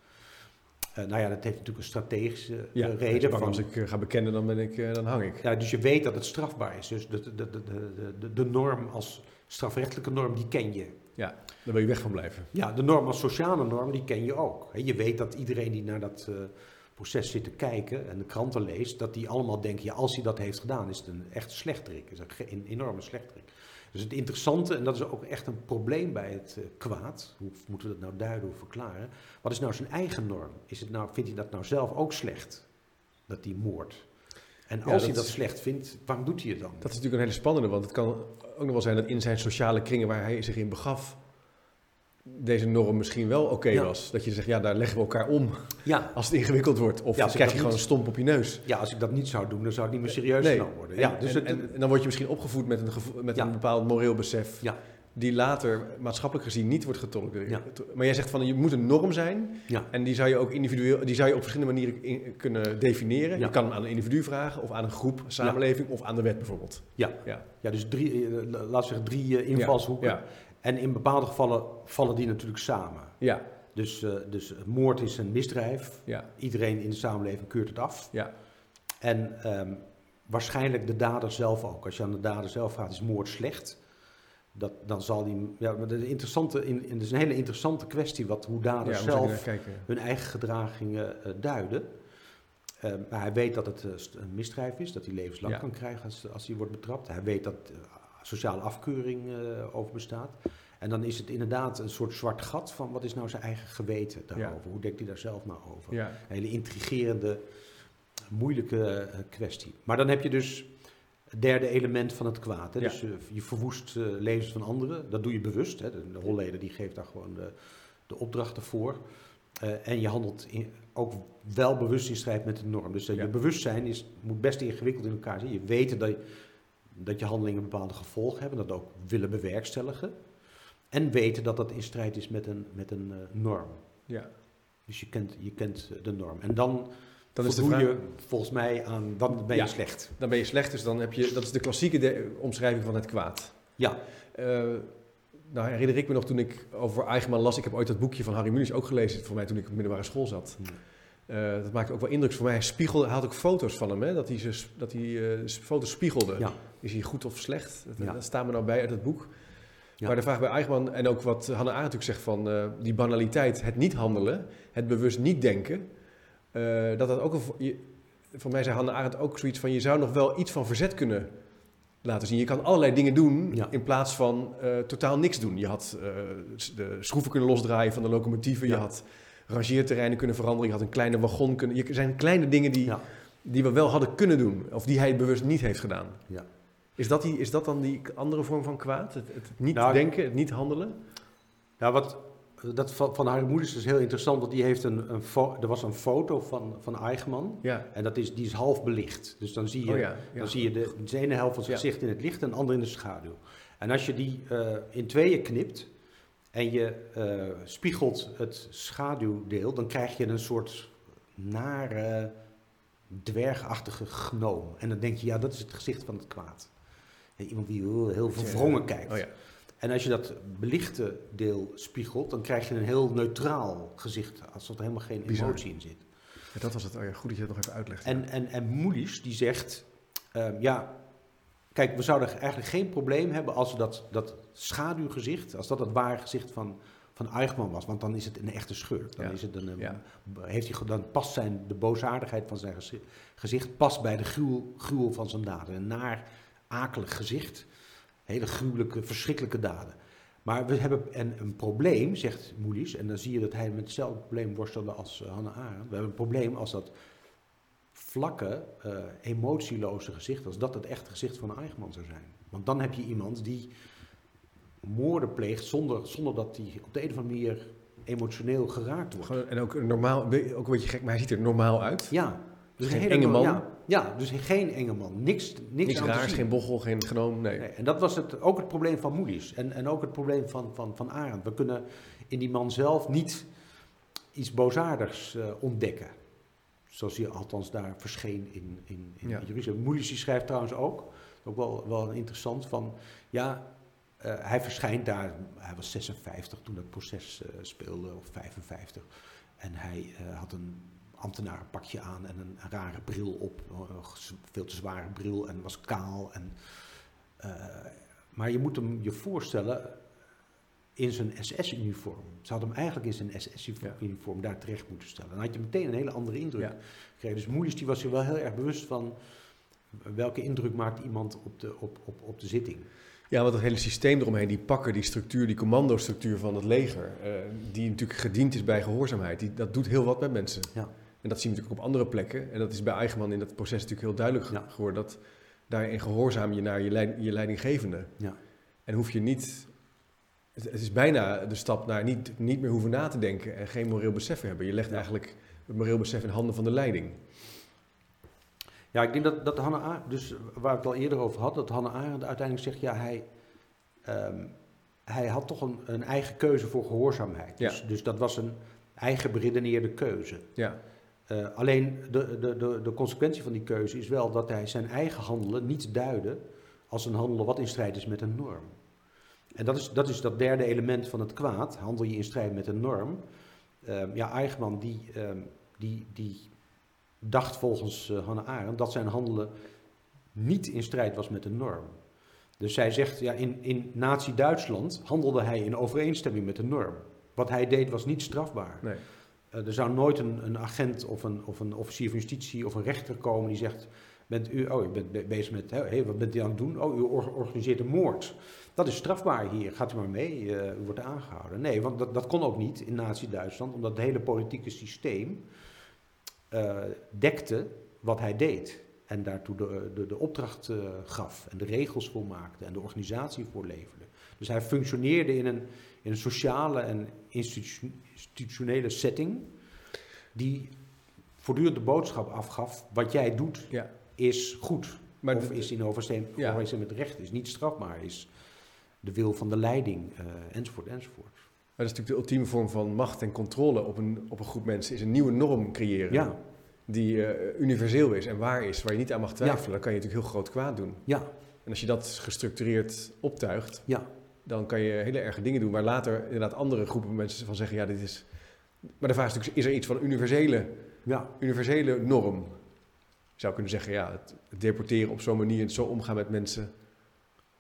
Eh, nou ja, dat heeft natuurlijk een strategische eh, Ja, reden. Van, als ik eh, ga bekennen, dan, ben ik, eh, dan hang ik. ja, dus je weet dat het strafbaar is. Dus de, de, de, de norm als strafrechtelijke norm, die ken je. Daar wil je weg van blijven. Ja, de norm als sociale norm, die ken je ook. Je weet dat iedereen die naar dat eh, proces zit te kijken en de kranten leest, dat die allemaal denken, ja, als hij dat heeft gedaan, is het een echt slechterik. Is een enorme slechterik. Dus het interessante, en dat is ook echt een probleem bij het eh, kwaad, hoe moeten we dat nou duiden, hoe verklaren? Wat is nou zijn eigen norm? Is het nou, vindt hij dat nou zelf ook slecht, dat hij moordt? En Ja, als hij dat is- slecht vindt, waarom doet hij het dan? Dat is natuurlijk een hele spannende, want het kan ook nog wel zijn dat in zijn sociale kringen waar hij zich in begaf, deze norm misschien wel oké Ja. was. Dat je zegt, ja, daar leggen we elkaar om Ja, als het ingewikkeld wordt. Of Ja, ik krijg je gewoon niet- een stomp op je neus. ja, als ik dat niet zou doen, dan zou het niet meer serieus Nee. genomen worden. Ja, En- dus en, het, en, en dan word je misschien opgevoed met een, met Ja. een bepaald moreel besef, Ja. Die later maatschappelijk gezien niet wordt. Ja. Maar jij zegt van, je moet een norm zijn, ja. en die zou je ook individueel, die zou je op verschillende manieren in- kunnen definiëren. Ja. Je kan hem aan een individu vragen, of aan een groep, samenleving, of aan de wet bijvoorbeeld. Ja. ja. Ja, dus drie, eh, laten we zeggen drie eh, invalshoeken. Ja, En in bepaalde gevallen vallen die natuurlijk samen. ja, Dus, eh, dus moord is een misdrijf. ja, Iedereen in de samenleving keurt het af. ja, En ehm, waarschijnlijk de dader zelf ook. Als je aan de dader zelf vraagt, is moord slecht? Dat, dan zal die... Ja, maar interessante, in, is een hele interessante kwestie wat, hoe daders zelf hun eigen gedragingen eh, duiden. Eh, maar hij weet dat het eh, een misdrijf is, dat hij levenslang Ja. kan krijgen als, als hij wordt betrapt. Hij weet dat sociale afkeuring over bestaat. En dan is het inderdaad een soort zwart gat van wat is nou zijn eigen geweten daarover? Hoe denkt hij daar zelf nou over? Een hele intrigerende, moeilijke kwestie. Maar dan heb je dus het derde element van het kwaad. Hè? Ja. Dus eh, je verwoest eh, levens van anderen. Dat doe je bewust. Hè? De, de Holleder die geeft daar gewoon de, de opdrachten voor. Eh, en je handelt in, ook wel bewust in strijd met de norm. Dus je bewustzijn is, moet best ingewikkeld in elkaar zitten. Je weet dat je, dat je handelingen bepaalde gevolgen hebben. Dat ook willen bewerkstelligen. En weten dat dat in strijd is met een, met een norm. ja. Dus je kent, je kent de norm. En dan Dan is vraag, je volgens mij aan, dan ben je Ja. slecht. dan ben je slecht, dus dan heb je, dat is de klassieke de- omschrijving van het kwaad. Ja, Eh, nou herinner ik me nog toen ik over Eigenman las, ik heb ooit dat boekje van Harry Mulisch ook gelezen, voor mij toen ik op middelbare school zat. Eh, dat maakte ook wel indruk voor mij. Hij, spiegelde, hij had ook foto's van hem, hè? dat hij, ze, dat hij eh, foto's spiegelde. Ja. Is hij goed of slecht? Dat, Ja. dat staat me nou bij uit het boek. Ja. Maar de vraag bij Eichmann en ook wat Hannah Arendt natuurlijk zegt van die banaliteit, het niet handelen, het bewust niet denken, eh, dat dat ook een, voor mij zei Hannah Arendt ook zoiets van je zou nog wel iets van verzet kunnen laten zien. Je kan allerlei dingen doen Ja. in plaats van eh, totaal niks doen. Je had eh, de schroeven kunnen losdraaien van de locomotieven, Ja. je had rangeerterreinen kunnen veranderen, je had een kleine wagon kunnen... Je, er zijn kleine dingen die, ja, die we wel hadden kunnen doen, of die hij bewust niet heeft gedaan. ja. Is dat, die, is dat dan die andere vorm van kwaad? Het, het niet Nou, denken, het niet handelen? Nou, wat, dat van, van Harry Moeders is heel interessant, want die heeft een, een er was een foto van, van Eichmann. Ja. En dat is, die is half belicht. Dus dan zie je, Oh ja, ja. dan zie je de, de ene helft van zijn gezicht in het licht en de andere in de schaduw. En als je die eh, in tweeën knipt en je eh, spiegelt het schaduwdeel, dan krijg je een soort nare, dwergachtige gnoom. En dan denk je, ja, dat is het gezicht van het kwaad. Iemand die heel, heel verwrongen kijkt. Oh ja. En als je dat belichte deel spiegelt, dan krijg je een heel neutraal gezicht, alsof er helemaal geen Bizar. emotie in zit. Ja, dat was het. Oh ja, goed dat je dat nog even uitlegt. En, en, en Moelis die zegt, ehm, ja, kijk, we zouden eigenlijk geen probleem hebben als dat, dat schaduwgezicht, als dat het ware gezicht van, van Eichmann was. Want dan is het een echte schurk. Dan, Ja. is het een, een- Ja. heeft hij, dan past zijn, de boosaardigheid van zijn gezi- gezicht past bij de gruwel, gruwel van zijn daden. Een naar, akelig gezicht. Hele gruwelijke, verschrikkelijke daden. Maar we hebben een, een probleem, zegt Moelis, en dan zie je dat hij met hetzelfde probleem worstelde als eh, Hannah Arendt. We hebben een probleem als dat vlakke, eh, emotieloze gezicht, als dat het echte gezicht van Eichmann zou zijn. Want dan heb je iemand die moorden pleegt zonder, zonder dat hij op de een of andere manier emotioneel geraakt wordt. En ook een normaal, ook een beetje gek, maar hij ziet er normaal uit. Ja. Dus Geen een hele enge man. Ja, ja, dus geen enge man. Niks, niks, Niks aan te raars, geen bochel, geen genoom, nee. Nee, en dat was het, ook het probleem van Moody's. En, en ook het probleem van, van, van Arendt. We kunnen in die man zelf niet iets boosaardigs eh, ontdekken. Zoals hij althans daar verscheen in, in, in Ja. Jeruzalem. Moody's schrijft trouwens ook, ook wel, wel interessant, van ja, eh, hij verschijnt daar, hij was 56 toen dat proces eh, speelde, of 55. En hij had een ambtenarenpakje aan en een, rare bril op, een veel te zware bril en was kaal. En, eh, maar je moet hem je voorstellen in zijn SS-uniform. Ze hadden hem eigenlijk in zijn SS-uniform daar terecht moeten stellen. Dan had je meteen een hele andere indruk Ja. gekregen. Dus Moelis die was zich wel heel erg bewust van welke indruk maakt iemand op de, op, op, op de zitting. Ja, want het hele systeem eromheen, die pakken, die structuur, die commandostructuur van het leger, eh, die natuurlijk gediend is bij gehoorzaamheid, die, dat doet heel wat met mensen. Ja. En dat zien we natuurlijk op andere plekken. En dat is bij Eigenman in dat proces natuurlijk heel duidelijk ge- Ja. geworden, dat daarin gehoorzaam je naar je, leid- je leidinggevende. Ja. En hoef je niet, het, het is bijna de stap naar niet, niet meer hoeven na te denken en geen moreel besef hebben. Je legt Ja. eigenlijk het moreel besef in handen van de leiding. Ja, ik denk dat, dat Hannah Arendt, dus waar ik het al eerder over had, dat Hannah Arendt uiteindelijk zegt, ja, hij, ehm, hij had toch een, een eigen keuze voor gehoorzaamheid. Ja. Dus, dus dat was een eigen beredeneerde keuze. Ja, Eh, alleen de, de, de, de consequentie van die keuze is wel dat hij zijn eigen handelen niet duidde als een handelen wat in strijd is met een norm. En dat is dat, is dat derde element van het kwaad, handel je in strijd met een norm. Ehm, ja, Eichmann die, ehm, die, die dacht volgens eh, Hannah Arendt dat zijn handelen niet in strijd was met een norm. Dus zij zegt, ja, in, in Nazi-Duitsland handelde hij in overeenstemming met de norm. Wat hij deed was niet strafbaar. nee. Eh, er zou nooit een, een agent of een, of een officier van justitie of een rechter komen die zegt: bent u, oh, u bent be- bezig met, wat bent u aan het doen? Oh, u or- organiseert een moord. Dat is strafbaar hier, gaat u maar mee, eh, u wordt aangehouden. Nee, want dat, dat kon ook niet in Nazi-Duitsland, omdat het hele politieke systeem eh, dekte wat hij deed. En daartoe de, de, de opdracht gaf en de regels voor maakte en de organisatie voor leverde. Dus hij functioneerde in een, in een sociale en institu- institutionele setting die voortdurend de boodschap afgaf, wat jij doet Ja. is goed. Maar of is in overeenstemming Ja. met recht, is niet strafbaar, is de wil van de leiding, eh, enzovoort, enzovoort. Maar dat is natuurlijk de ultieme vorm van macht en controle op een, op een groep mensen, is een nieuwe norm creëren. Ja, die eh, universeel is en waar is, waar je niet aan mag twijfelen, dan kan je natuurlijk heel groot kwaad doen. ja, En als je dat gestructureerd optuigt, ja, dan kan je hele erge dingen doen waar later inderdaad andere groepen mensen van zeggen, ja, dit is... Maar de vraag is natuurlijk, is er iets van een universele, ja, universele norm? Je zou kunnen zeggen, ja, het, deporteren op zo'n manier, het zo omgaan met mensen,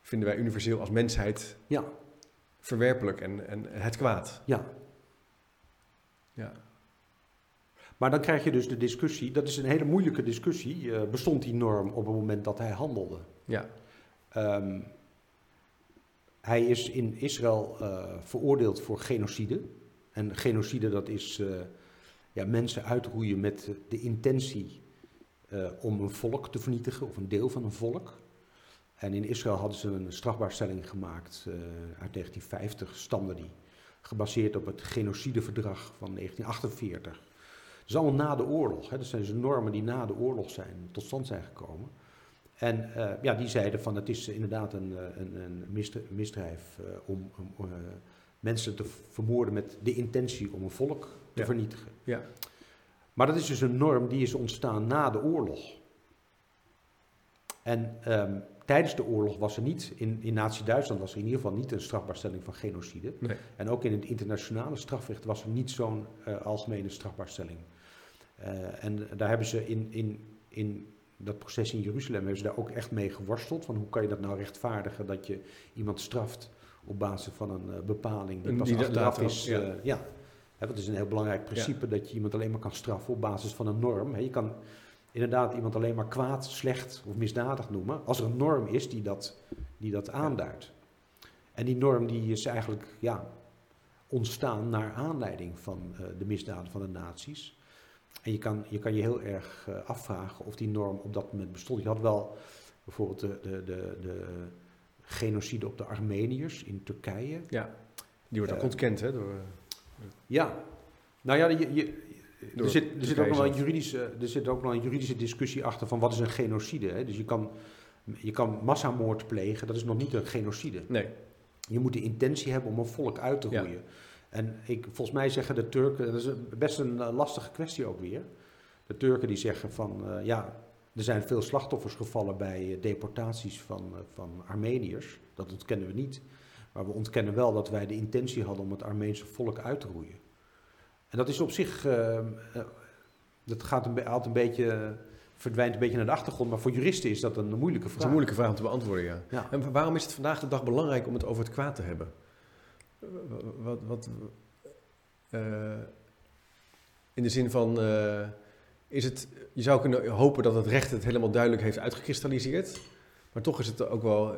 vinden wij universeel als mensheid ja, verwerpelijk en, en het kwaad. ja. Ja. Maar dan krijg je dus de discussie, dat is een hele moeilijke discussie, eh, bestond die norm op het moment dat hij handelde? Ja, Ehm, hij is in Israël eh, veroordeeld voor genocide. En genocide dat is eh, ja, mensen uitroeien met de intentie eh, om een volk te vernietigen of een deel van een volk. En in Israël hadden ze een strafbaarstelling gemaakt uit 1950, stamde die. Gebaseerd op het genocideverdrag van 1948. Dat is allemaal na de oorlog. Hè. Dat zijn dus normen die na de oorlog zijn, tot stand zijn gekomen. En eh, ja, die zeiden van het is inderdaad een, eh, een, een misdri- misdrijf eh, om, mensen te vermoorden met de intentie om een volk te Ja. vernietigen. ja, Maar dat is dus een norm die is ontstaan na de oorlog. En ehm, tijdens de oorlog was er niet, in, in Nazi-Duitsland was er in ieder geval niet een strafbaarstelling van genocide. nee. En ook in het internationale strafrecht was er niet zo'n algemene strafbaarstelling. En daar hebben ze in, in, in dat proces in Jeruzalem hebben ze daar ook echt mee geworsteld. Van hoe kan je dat nou rechtvaardigen dat je iemand straft op basis van een eh, bepaling die pas die achteraf is. ja. eh, ja. Want het is een heel belangrijk principe dat je iemand alleen maar kan straffen op basis van een norm. Je kan inderdaad iemand alleen maar kwaad, slecht of misdadig noemen als er een norm is die dat, die dat aanduidt. En die norm die is eigenlijk ja, ontstaan naar aanleiding van eh, de misdaden van de nazi's. En je kan je, kan je heel erg eh, afvragen of die norm op dat moment bestond. Je had wel bijvoorbeeld de, de, de, de genocide op de Armeniërs in Turkije. Ja, die wordt ook Eh, ontkend, hè? Door, Ja, nou ja, je, je, er, zit, er, zit ook nog wel een juridische, er zit ook nog een juridische discussie achter van wat is een genocide. Hè? Dus je kan, je kan massamoord plegen, dat is nog niet een genocide. nee, Je moet de intentie hebben om een volk uit te Ja. En ik, volgens mij zeggen de Turken, dat is best een eh, lastige kwestie ook weer. De Turken die zeggen van, eh, ja, er zijn veel slachtoffers gevallen bij eh, deportaties van, van Armeniërs. Dat ontkennen we niet. Maar we ontkennen wel dat wij de intentie hadden om het Armeense volk uit te roeien. En dat is op zich, dat gaat een, haalt een beetje, verdwijnt een beetje naar de achtergrond. Maar voor juristen is dat een moeilijke dat vraag. is een moeilijke vraag om te beantwoorden, ja. Ja. En waarom is het vandaag de dag belangrijk om het over het kwaad te hebben? Wat, wat, eh, in de zin van, eh, is het, je zou kunnen hopen dat het recht het helemaal duidelijk heeft uitgekristalliseerd, maar toch is het ook wel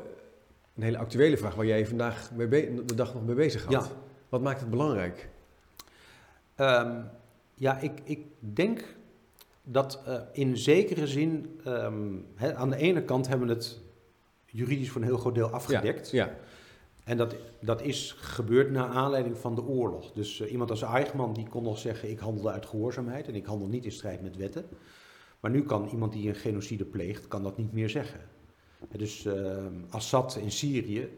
een hele actuele vraag waar jij vandaag de dag nog mee bezig gaat. Ja. Wat maakt het belangrijk? Ehm, ja, ik, ik denk dat eh, in zekere zin, ehm, aan de ene kant hebben we het juridisch voor een heel groot deel afgedekt. Ja, En dat, dat is gebeurd naar aanleiding van de oorlog. Dus eh, iemand als Eichmann die kon nog zeggen, ik handelde uit gehoorzaamheid en ik handel niet in strijd met wetten. Maar nu kan iemand die een genocide pleegt, kan dat niet meer zeggen. Dus ehm, Assad in Syrië,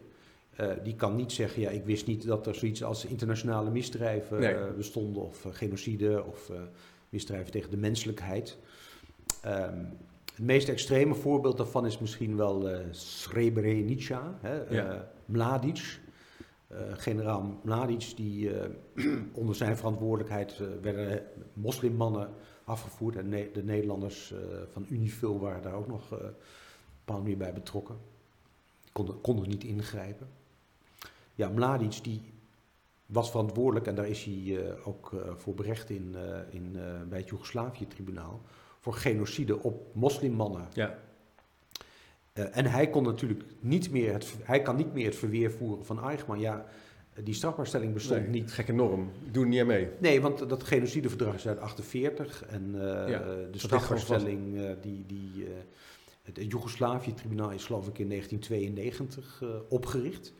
eh, die kan niet zeggen, ja, ik wist niet dat er zoiets als internationale misdrijven Nee. eh, bestonden, of eh, genocide, of eh, misdrijven tegen de menselijkheid. Ehm, het meest extreme voorbeeld daarvan is misschien wel eh Srebrenica, hè, Ja. Mladic. Eh, generaal Mladic, die eh, onder zijn verantwoordelijkheid eh, werden moslimmannen afgevoerd. En de Nederlanders van Unifil waren daar ook nog een bij betrokken. Konden, niet ingrijpen. Ja, Mladic die was verantwoordelijk, en daar is hij ook voor berecht in, in, bij het Joegoslavië-tribunaal, voor genocide op moslimmannen. ja, Eh, en hij kon natuurlijk niet meer het, hij kan niet meer het verweer voeren van Eichmann. Ja, die strafbaarstelling bestond nee, niet. Gekke norm. Ik doe er niet aan mee. Nee, want dat genocideverdrag is uit 48 en eh, Ja, de strafbaarstelling eh, die, die het Joegoslavië-tribunaal is geloof ik in 1992 eh, opgericht.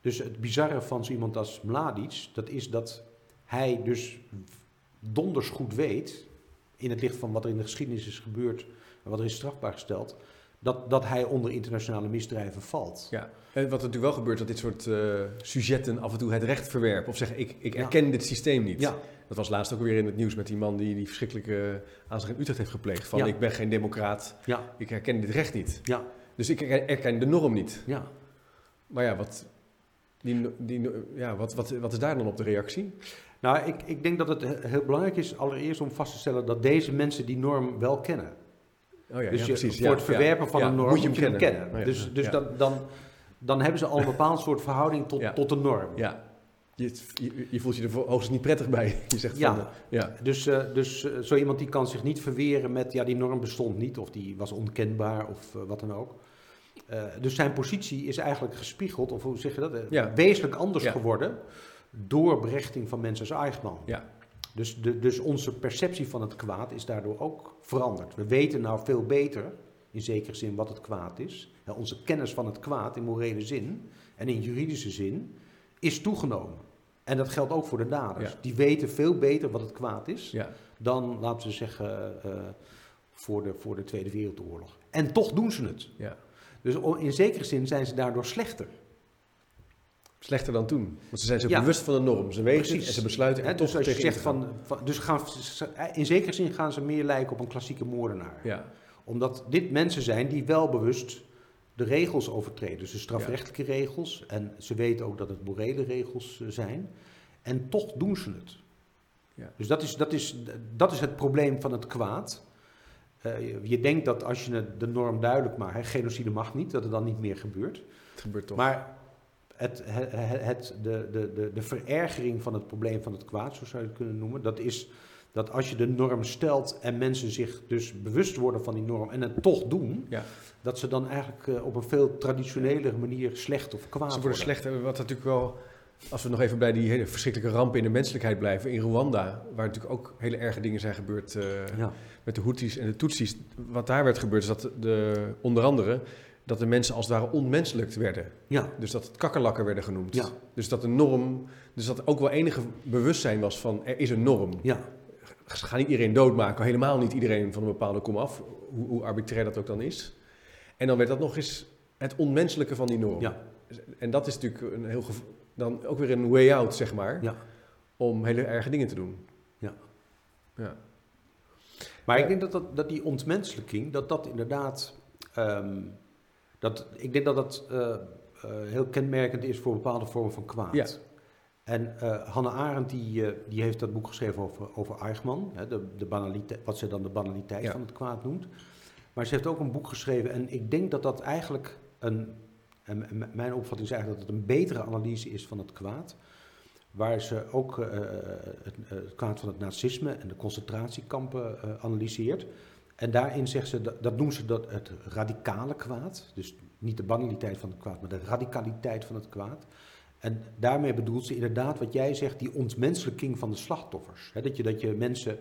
Dus het bizarre van zo iemand als Mladic, dat is dat hij dus donders goed weet, in het licht van wat er in de geschiedenis is gebeurd en wat er is strafbaar gesteld, dat, dat hij onder internationale misdrijven valt. Ja. En wat er natuurlijk wel gebeurt, dat dit soort eh sujetten af en toe het recht verwerpen. Of zeggen, ik, ik Ja. erken dit systeem niet. Ja, Dat was laatst ook weer in het nieuws met die man die die verschrikkelijke aanslag in Utrecht heeft gepleegd. Van Ja. ik ben geen democraat, ja, ik herken dit recht niet. ja, Dus ik erken, de norm niet. ja. Maar ja, wat, die, die, ja wat, wat, wat is daar dan op de reactie? Nou, ik, ik denk dat het he- heel belangrijk is allereerst om vast te stellen dat deze mensen die norm wel kennen. Oh ja, dus ja, je, precies. voor het verwerpen van een norm moet je hem kennen. Oh Dus, dus. Dan, dan, dan hebben ze al een bepaald soort verhouding tot, tot de norm. Ja. Je, je, je voelt je er hoogstens niet prettig bij. Je zegt Ja. van, eh, ja. Dus, eh, dus eh, zo iemand die kan zich niet verweren met, ja, die norm bestond niet, of die was onkenbaar, of wat dan ook. Dus zijn positie is eigenlijk gespiegeld, of hoe zeg je dat, wezenlijk anders geworden door berechting van mensen als Eichmann. Ja. Dus, de, dus onze perceptie van het kwaad is daardoor ook veranderd. We weten nou veel beter, in zekere zin, wat het kwaad is. Onze kennis van het kwaad in morele zin en in juridische zin is toegenomen. En dat geldt ook voor de daders. Ja. Die weten veel beter wat het kwaad is Ja. dan, laten we zeggen, eh, voor, de, voor de Tweede Wereldoorlog. En toch doen ze het. ja. Dus in zekere zin zijn ze daardoor slechter. Slechter dan toen. Want ze zijn zich Ja. bewust van de norm. Ze weten Precies. en ze besluiten er toch dus tegen zegt van, van- dus gaan, in zekere zin gaan ze meer lijken op een klassieke moordenaar. Ja. Omdat dit mensen zijn die wel bewust de regels overtreden. Dus de strafrechtelijke regels. En ze weten ook dat het morele regels eh, zijn. En toch doen ze het. Ja. Dus dat is, dat, is, dat is het probleem van het kwaad. eh, je- denkt dat als je de norm duidelijk maakt, hè, genocide mag niet, dat het dan niet meer gebeurt. Het gebeurt toch. Maar het, het, het, de, de, de, de verergering van het probleem van het kwaad, zo zou je het kunnen noemen, dat is dat als je de norm stelt en mensen zich dus bewust worden van die norm en het toch doen, Ja. dat ze dan eigenlijk eh, op een veel traditionelere manier slecht of kwaad Ze worden. worden slechter. Wat natuurlijk wel, als we nog even bij die hele verschrikkelijke rampen in de menselijkheid blijven. In Rwanda, waar natuurlijk ook hele erge dingen zijn gebeurd eh, Ja, met de Houthis en de Tutsis. Wat daar werd gebeurd is dat de, onder andere dat de mensen als het ware onmenselijk werden. ja, Dus dat het kakkerlakken werden genoemd. Ja. Dus dat de norm, dus dat er ook wel enige bewustzijn was van er is een norm. ja, Ze gaan niet iedereen doodmaken, helemaal niet iedereen van een bepaalde kom af, hoe, hoe arbitrair dat ook dan is. En dan werd dat nog eens het onmenselijke van die norm. ja, En dat is natuurlijk een heel dan ook weer een way out, zeg maar, ja. om hele erge dingen te doen. Ja. Ja. Maar ik denk dat, dat, dat die ontmenselijking, dat dat inderdaad, ehm, dat, ik denk dat dat eh, eh, heel kenmerkend is voor bepaalde vormen van kwaad. Ja. En eh, Hannah Arendt die, die heeft dat boek geschreven over, over Eichmann, hè, de, de banaliteit, wat ze dan de banaliteit Ja. van het kwaad noemt. Maar ze heeft ook een boek geschreven en ik denk dat dat eigenlijk een, en mijn opvatting is eigenlijk dat het een betere analyse is van het kwaad. Waar ze ook het, het kwaad van het nazisme en de concentratiekampen analyseert. En daarin zegt ze, dat, dat noemen ze dat het radicale kwaad. Dus niet de banaliteit van het kwaad, maar de radicaliteit van het kwaad. En daarmee bedoelt ze inderdaad wat jij zegt, die ontmenselijking van de slachtoffers. Dat, je, dat je mensen,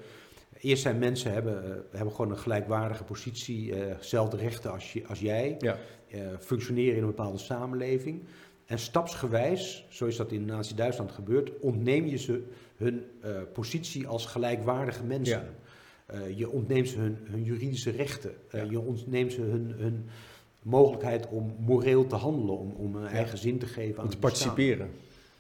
eerst zijn mensen hebben, eh, hebben gewoon een gelijkwaardige positie, eh, dezelfde rechten als, je, als jij, Ja. eh, functioneren in een bepaalde samenleving. En stapsgewijs, zo is dat in Nazi-Duitsland gebeurd, ontneem je ze hun eh, positie als gelijkwaardige mensen. Ja. Eh, je ontneemt ze hun, hun juridische rechten. Eh, Ja. Je ontneemt ze hun, hun mogelijkheid om moreel te handelen, om, om een eigen zin te geven aan Om te het bestaan. participeren.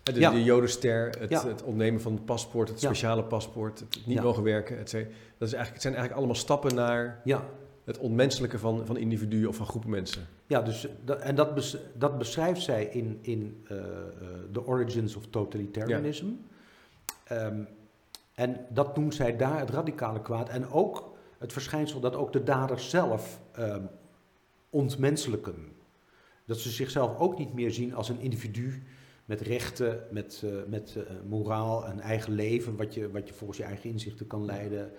De, Ja. de jodenster, het, het ontnemen van het paspoort, het speciale paspoort, het niet mogen werken. Het, zijn, dat is eigenlijk, het zijn eigenlijk allemaal stappen naar Ja, het ontmenselijke van, van individuen of van groepen mensen. ja dus, dat, en dat, bes- dat beschrijft zij in, in eh, The Origins of Totalitarianism. Ehm, en dat noemt zij daar het radicale kwaad. En ook het verschijnsel dat ook de daders zelf ehm, ontmenselijken. Dat ze zichzelf ook niet meer zien als een individu met rechten, met, eh, met eh, moraal, een eigen leven, wat je, wat je volgens je eigen inzichten kan leiden.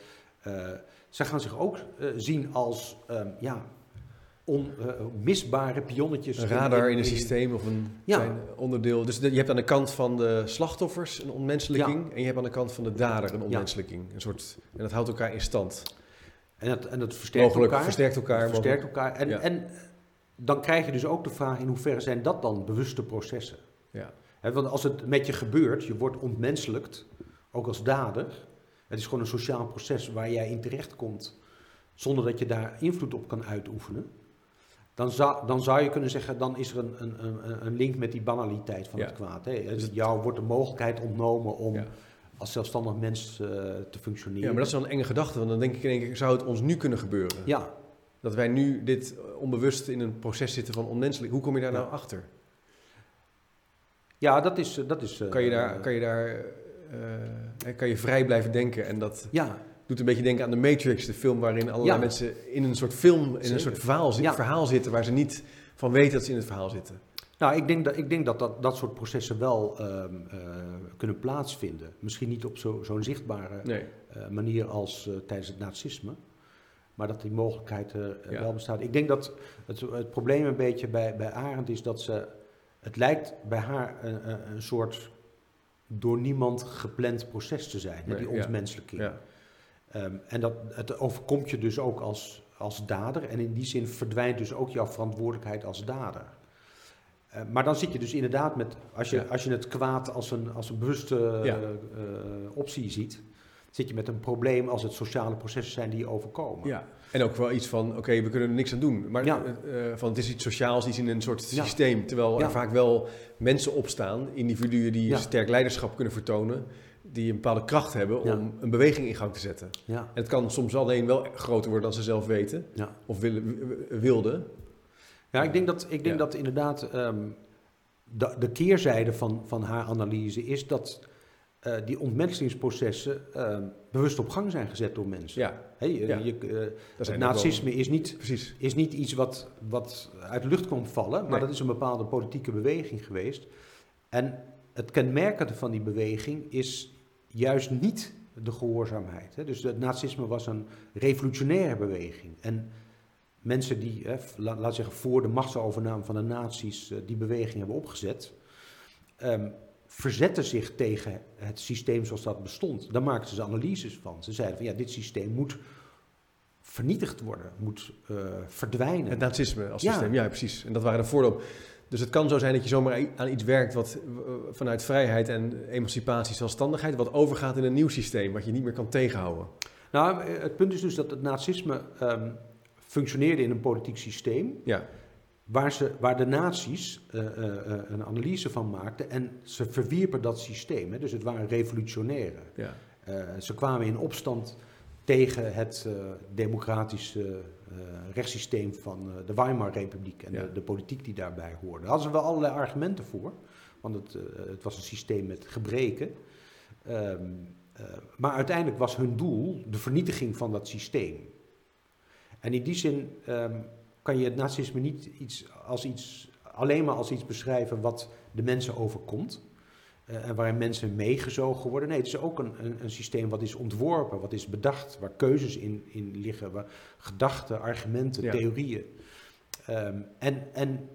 Eh zij gaan zich ook zien als ehm, ja, onmisbare pionnetjes. Een radar in een systeem of een Ja. onderdeel. Dus de- je hebt aan de kant van de slachtoffers een ontmenselijking en je hebt aan de kant van de dader een ontmenselijking. Een soort, en dat houdt elkaar in stand. En dat, en dat versterkt Mogelijk elkaar. versterkt elkaar. Versterkt elkaar. En, Ja. en dan krijg je dus ook de vraag in hoeverre zijn dat dan bewuste processen? Ja. Want als het met je gebeurt, je wordt ontmenselijkt, ook als dader. Het is gewoon een sociaal proces waar jij in terechtkomt zonder dat je daar invloed op kan uitoefenen. Dan zou, dan zou je kunnen zeggen, dan is er een, een, een, een link met die banaliteit van Ja. het kwaad. Hè. Dus jou wordt de mogelijkheid ontnomen om Ja. als zelfstandig mens eh, te functioneren. ja, maar dat is wel een enge gedachte. Want dan denk ik in één keer, zou het ons nu kunnen gebeuren? Ja, Dat wij nu dit eh, onbewust in een proces zitten van onmenselijk. Hoe kom je daar nou achter? ja dat is... eh, Dat is Kan je daar, kan je, daar kan je vrij blijven denken? En dat Ja, doet een beetje denken aan de Matrix, de film waarin allerlei Ja. mensen in een soort film, in een soort verhaal, Ja. verhaal zitten waar ze niet van weten dat ze in het verhaal zitten. Nou, ik denk dat ik denk dat, dat, dat soort processen wel ehm, eh, kunnen plaatsvinden. Misschien niet op zo- zo'n zichtbare Nee. eh, manier als eh, tijdens het nazisme. Maar dat die mogelijkheid Ja. wel bestaat. Ik denk dat het, het probleem een beetje bij, bij Arendt is dat ze... Het lijkt bij haar een, een, soort door niemand gepland proces te zijn. Nee, die ja. ontmenselijking. Ja. Ehm, en dat, het overkomt je dus ook als, als dader. En in die zin verdwijnt dus ook jouw verantwoordelijkheid als dader. Eh, maar dan zit je dus inderdaad met, als je, Ja. als je het kwaad als een, als een bewuste Ja. eh, eh, optie ziet, zit je met een probleem als het sociale processen zijn die je overkomen. Ja. En ook wel iets van, oké, we kunnen er niks aan doen. Maar Ja. eh, van, het is iets sociaals, iets in een soort systeem. Terwijl er vaak wel mensen opstaan, individuen die sterk leiderschap kunnen vertonen. Die een bepaalde kracht hebben Ja. om een beweging in gang te zetten. Ja, En het kan soms alleen wel groter worden dan ze zelf weten. ja. Of willen, wilden. ja ik denk dat, ik denk dat inderdaad ehm, de, de keerzijde van, van haar analyse is dat eh, die ontmenselingsprocessen eh, bewust op gang zijn gezet door mensen. Ja, je- Ja. je- eh, het wel- nazisme is niet, Precies. is niet iets wat, wat uit de lucht komt vallen, maar Nee. dat is een bepaalde politieke beweging geweest. En het kenmerkende van die beweging is juist niet de gehoorzaamheid. Hè. Dus het nazisme was een revolutionaire beweging. En mensen die, hè, laat zeggen, voor de machtsovername van de nazi's eh, die beweging hebben opgezet, ehm, verzetten zich tegen het systeem zoals dat bestond. Daar maakten ze analyses van. Ze zeiden van ja, dit systeem moet vernietigd worden, moet eh, verdwijnen. Het nazisme als systeem, ja precies. En dat waren de voorloop. Dus het kan zo zijn dat je zomaar aan iets werkt wat eh, vanuit vrijheid en emancipatie, zelfstandigheid, wat overgaat in een nieuw systeem, wat je niet meer kan tegenhouden. Nou, eh, het punt is dus dat het nazisme ehm, functioneerde in een politiek systeem Ja, waar, ze, waar de nazi's eh, een analyse van maakten en ze verwierpen dat systeem. Hè. Dus het waren revolutionairen. ja, ze kwamen in opstand tegen het eh, democratische eh, rechtssysteem van eh, de Weimar-republiek en Ja. de, de politiek die daarbij hoorde. Daar hadden ze wel allerlei argumenten voor, want het, het was een systeem met gebreken. Ehm, eh, maar uiteindelijk was hun doel de vernietiging van dat systeem. En in die zin ehm, kan je het nazisme niet iets, als iets, alleen maar als iets beschrijven wat de mensen overkomt. Eh, en waarin mensen meegezogen worden. Nee, het is ook een, een, een systeem wat is ontworpen, wat is bedacht, waar keuzes in, in liggen, waar gedachten, argumenten, Ja. theorieën. Ehm, en en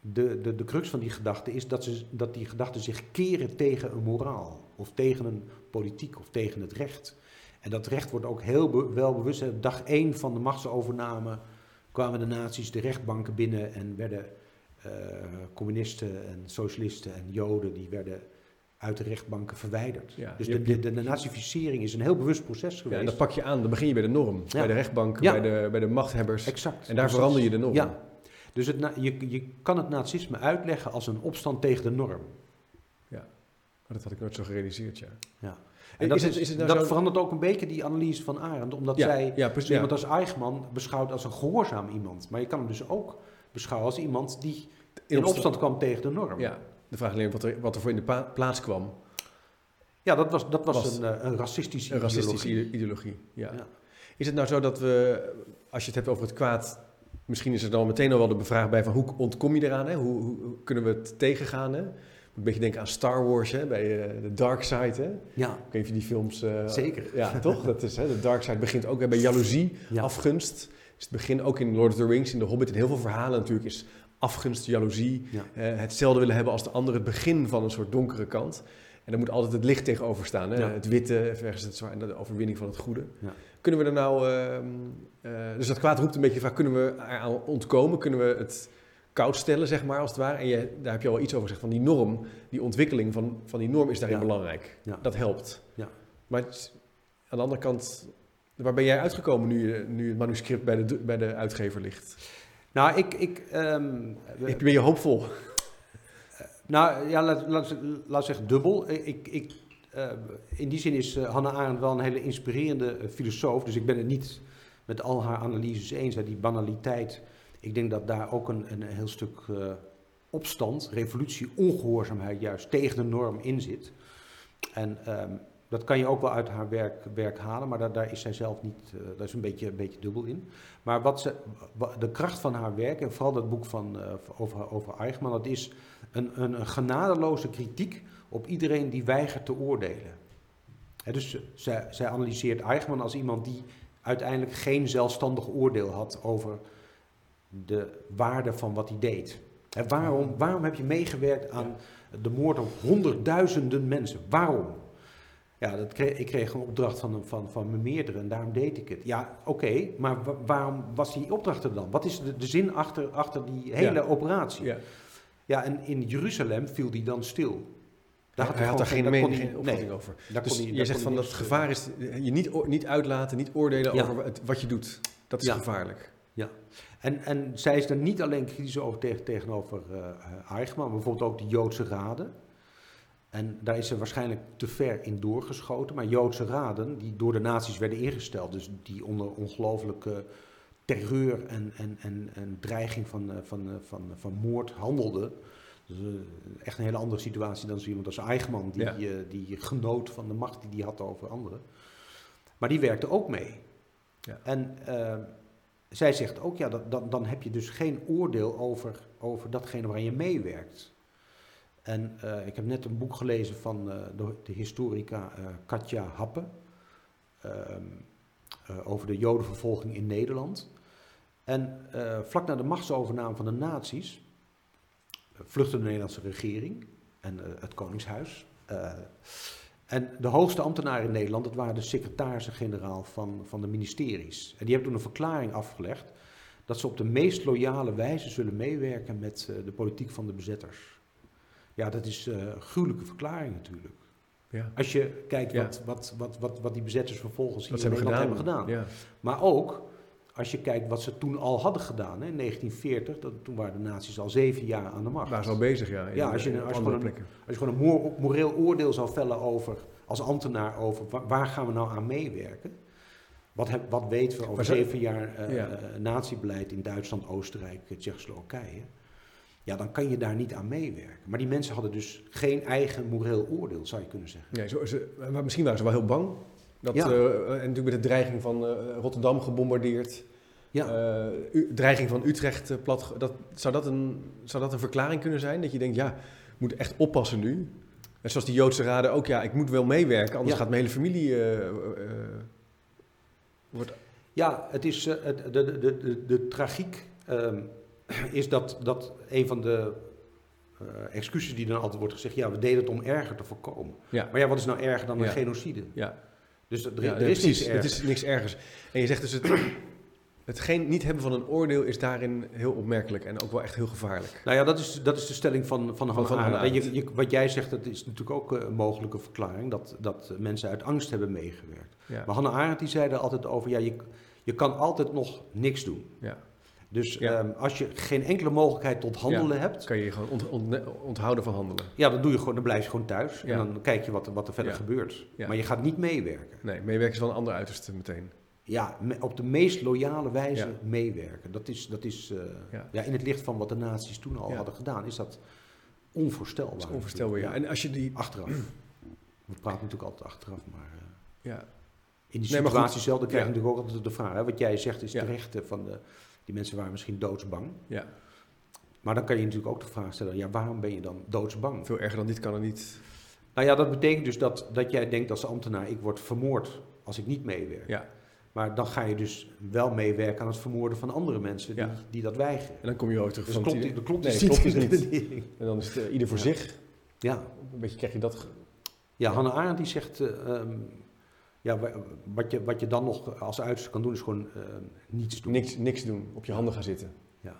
de, de, de crux van die gedachte is dat, ze, dat die gedachten zich keren tegen een moraal, of tegen een politiek, of tegen het recht. En dat recht wordt ook heel be- wel bewust. Dag één van de machtsovername kwamen de nazi's de rechtbanken binnen en werden communisten en socialisten en joden, die werden uit de rechtbanken verwijderd. Ja, dus de, de, de, de nazificering is een heel bewust proces ja. geweest. En dat pak je aan, dan begin je bij de norm, Ja. bij de rechtbank, Ja. bij, de, bij de machthebbers. exact. En daar verander je de norm. Ja. Dus het, je, je kan het nazisme uitleggen als een opstand tegen de norm. Maar dat had ik nooit zo gerealiseerd, ja. Ja. En En dat, is het- is, is het nou dat zo- verandert ook een beetje die analyse van Arendt, omdat ja, zij ja, Ja. iemand als Eichmann beschouwt als een gehoorzaam iemand. Maar je kan hem dus ook beschouwen als iemand die in opstand kwam tegen de norm. Ja, de vraag alleen wat er, wat er voor in de plaats kwam. Ja, dat was, dat was, Was een, eh, een racistische Een racistische ideologie. ide- ideologie. Ja. Ja. Is het nou zo dat we, als je het hebt over het kwaad, misschien is er dan meteen al wel de vraag bij van hoe ontkom je eraan? Hè? Hoe, hoe, hoe kunnen we het tegengaan? Hè? Een beetje denken aan Star Wars, hè? bij eh, de Dark Side. Hè? Ik Ja, weet of je die films... eh, Zeker. Ja, toch? Dat is, hè? De Dark Side begint ook hè, bij jaloezie, ja. afgunst. Dus het begin ook in Lord of the Rings, in The Hobbit, in heel veel verhalen natuurlijk is afgunst, jaloezie. Ja. eh, hetzelfde willen hebben als de ander, het begin van een soort donkere kant. En daar moet altijd het licht tegenover staan. Hè? Ja. Het witte versus het zwarte, de overwinning van het goede. Ja. Kunnen we er nou... ehm, eh, dus dat kwaad roept een beetje de vraag, kunnen we eraan ontkomen? Kunnen we het koud stellen, zeg maar, als het ware? En je, daar heb je al iets over gezegd, van die norm, die ontwikkeling van, van die norm is daarin Ja. belangrijk. Ja. Dat helpt. Ja. Maar het aan de andere kant, waar ben jij uitgekomen nu, nu het manuscript bij de, bij de uitgever ligt? Nou, ik... ik ehm, Ik ben je hoopvol. Nou ja, laat, laat, laat zeggen dubbel. Ik, ik, eh, in die zin is eh, Hannah Arendt wel een hele inspirerende eh, filosoof. Dus ik ben het niet met al haar analyses eens. Hè. Die banaliteit, ik denk dat daar ook een, een heel stuk eh, opstand, revolutie, ongehoorzaamheid juist tegen de norm in zit. En ehm, dat kan je ook wel uit haar werk, werk halen, maar daar, daar is zij zelf niet, eh, daar is een beetje, een beetje dubbel in. Maar wat ze, de kracht van haar werk, en vooral dat boek van, eh, over, over Eichmann, dat is een, een, een genadeloze kritiek op iedereen die weigert te oordelen. Dus zij, zij analyseert Eichmann als iemand die uiteindelijk geen zelfstandig oordeel had over de waarde van wat hij deed. Hè, waarom, waarom heb je meegewerkt aan de moord op honderdduizenden mensen? Waarom? Ja, dat kreeg, ik kreeg een opdracht van, van, van mijn meerdere en daarom deed ik het. Ja, oké, maar wa- waarom was die opdracht er dan? Wat is de, de zin achter, achter die hele Ja. operatie? Ja. Ja, en in Jeruzalem viel die dan stil. Hij, hij had daar geen, daar mening, hij- geen opvatting nee, over. daar Dus kon hij- je daar zegt kon van dat het gevaar is eh, je niet, niet uitlaten, niet oordelen Ja. over het, wat je doet. Dat is Ja. gevaarlijk. En, en zij is er niet alleen kritisch over tegen, tegenover eh Eichmann, maar bijvoorbeeld ook de Joodse raden. En daar is ze waarschijnlijk te ver in doorgeschoten. Maar Joodse raden, die door de nazi's werden ingesteld, dus die onder ongelooflijke terreur en, en, en, en dreiging van, eh, van, eh, van, van moord handelden, eh, echt een hele andere situatie dan zo iemand als Eichmann, die, Ja. eh, die genoot van de macht die hij had over anderen. Maar die werkte ook mee. Ja. En eh, zij zegt ook, ja, dat, dan, dan heb je dus geen oordeel over, over datgene waarin je meewerkt. En eh, ik heb net een boek gelezen van eh, de, historica eh, Katja Happe ehm, eh, over de jodenvervolging in Nederland. En vlak na de machtsovername van de nazi's vluchtte de Nederlandse regering en het Koningshuis. En de hoogste ambtenaren in Nederland, dat waren de secretarissen-generaal van, van de ministeries. En die hebben toen een verklaring afgelegd dat ze op de meest loyale wijze zullen meewerken met de politiek van de bezetters. Ja, dat is eh, een gruwelijke verklaring natuurlijk. Ja. Als je kijkt Ja. wat, wat, wat, wat, wat die bezetters vervolgens hier Wat in hebben Nederland gedaan. hebben gedaan. Ja. Maar ook als je kijkt wat ze toen al hadden gedaan. Hè, in 1940, dat, toen waren de nazi's al zeven jaar aan de macht. Waren ze al bezig, ja. Ja, als je- als je gewoon een-. Als je gewoon een moreel oordeel zou vellen over, als ambtenaar over wa- waar gaan we nou aan meewerken. Wat, heb, wat weten we over zeven jaar Ja. eh, nazi-beleid in Duitsland, Oostenrijk, Tsjechoslowakije. Ja, dan kan je daar niet aan meewerken. Maar die mensen hadden dus geen eigen moreel oordeel, zou je kunnen zeggen. Nee, zo, ze, maar misschien waren ze wel heel bang. Dat, Ja. eh, en natuurlijk met de dreiging van eh, Rotterdam gebombardeerd. Ja, Eh, dreiging van Utrecht plat. Dat, zou, dat een, zou dat een verklaring kunnen zijn? Dat je denkt, ja, ik moet echt oppassen nu. En zoals die Joodse raden ook, ja, ik moet wel meewerken, anders Ja. gaat mijn hele familie. wordt, ja het is, het, de, de, de, de, de tragiek ehm, is dat, dat een van de eh, excuses die dan altijd wordt gezegd... ja, we deden het om erger te voorkomen. ja, Maar ja, wat is nou erger dan een Ja. genocide? ja, Dus er, ja, er is Het is niks ergers. En je zegt dus, het, het geen, niet hebben van een oordeel is daarin heel opmerkelijk en ook wel echt heel gevaarlijk. Nou ja, dat is, dat is de stelling van, van van Arendt. Je, je- wat jij zegt, dat is natuurlijk ook eh, een mogelijke verklaring... dat, dat mensen uit angst hebben meegewerkt. Maar Hannah Arendt die zei er altijd over... ja, je, je kan altijd nog niks doen. ja. Dus Ja. ehm, als je geen enkele mogelijkheid tot handelen hebt... kan je je gewoon ont- ont- onthouden van handelen. ja, dan, doe je gewoon, dan blijf je gewoon thuis. Ja. En dan kijk je wat, er- wat er verder gebeurt. Maar je gaat niet meewerken. Nee, meewerken is wel een ander uiterste meteen. Ja, me- op de meest loyale wijze meewerken. Dat is, dat is eh, Ja. in het licht van wat de nazi's toen al hadden gedaan... is dat onvoorstelbaar. Dat is onvoorstelbaar, ja. En als je die... Achteraf. We praten natuurlijk altijd achteraf, maar eh, Ja, in die situatie zelf dan krijg je natuurlijk ook altijd de vraag. Hè? Wat jij zegt is terecht, van de, die mensen waren misschien doodsbang. ja, Maar dan kan je natuurlijk ook de vraag stellen, ja, waarom ben je dan doodsbang? veel erger dan dit kan er niet. Nou ja, dat betekent dus dat, dat jij denkt als ambtenaar, ik word vermoord als ik niet meewerk. Ja. Maar dan ga je dus wel meewerken aan het vermoorden van andere mensen die, Ja. die dat weigeren. En dan kom je ook terug Dus van... klopt, idee- dat klopt Nee, klopt niet. dus redenering. En dan is het eh, ieder voor Ja. zich. Ja, Een beetje krijg je dat... ja Hannah Arendt die zegt, eh, ehm, ja, wa- wat, je, wat je dan nog als uiterste kan doen is gewoon eh, niets doen. Niks, niks doen, op je handen gaan zitten. Ja.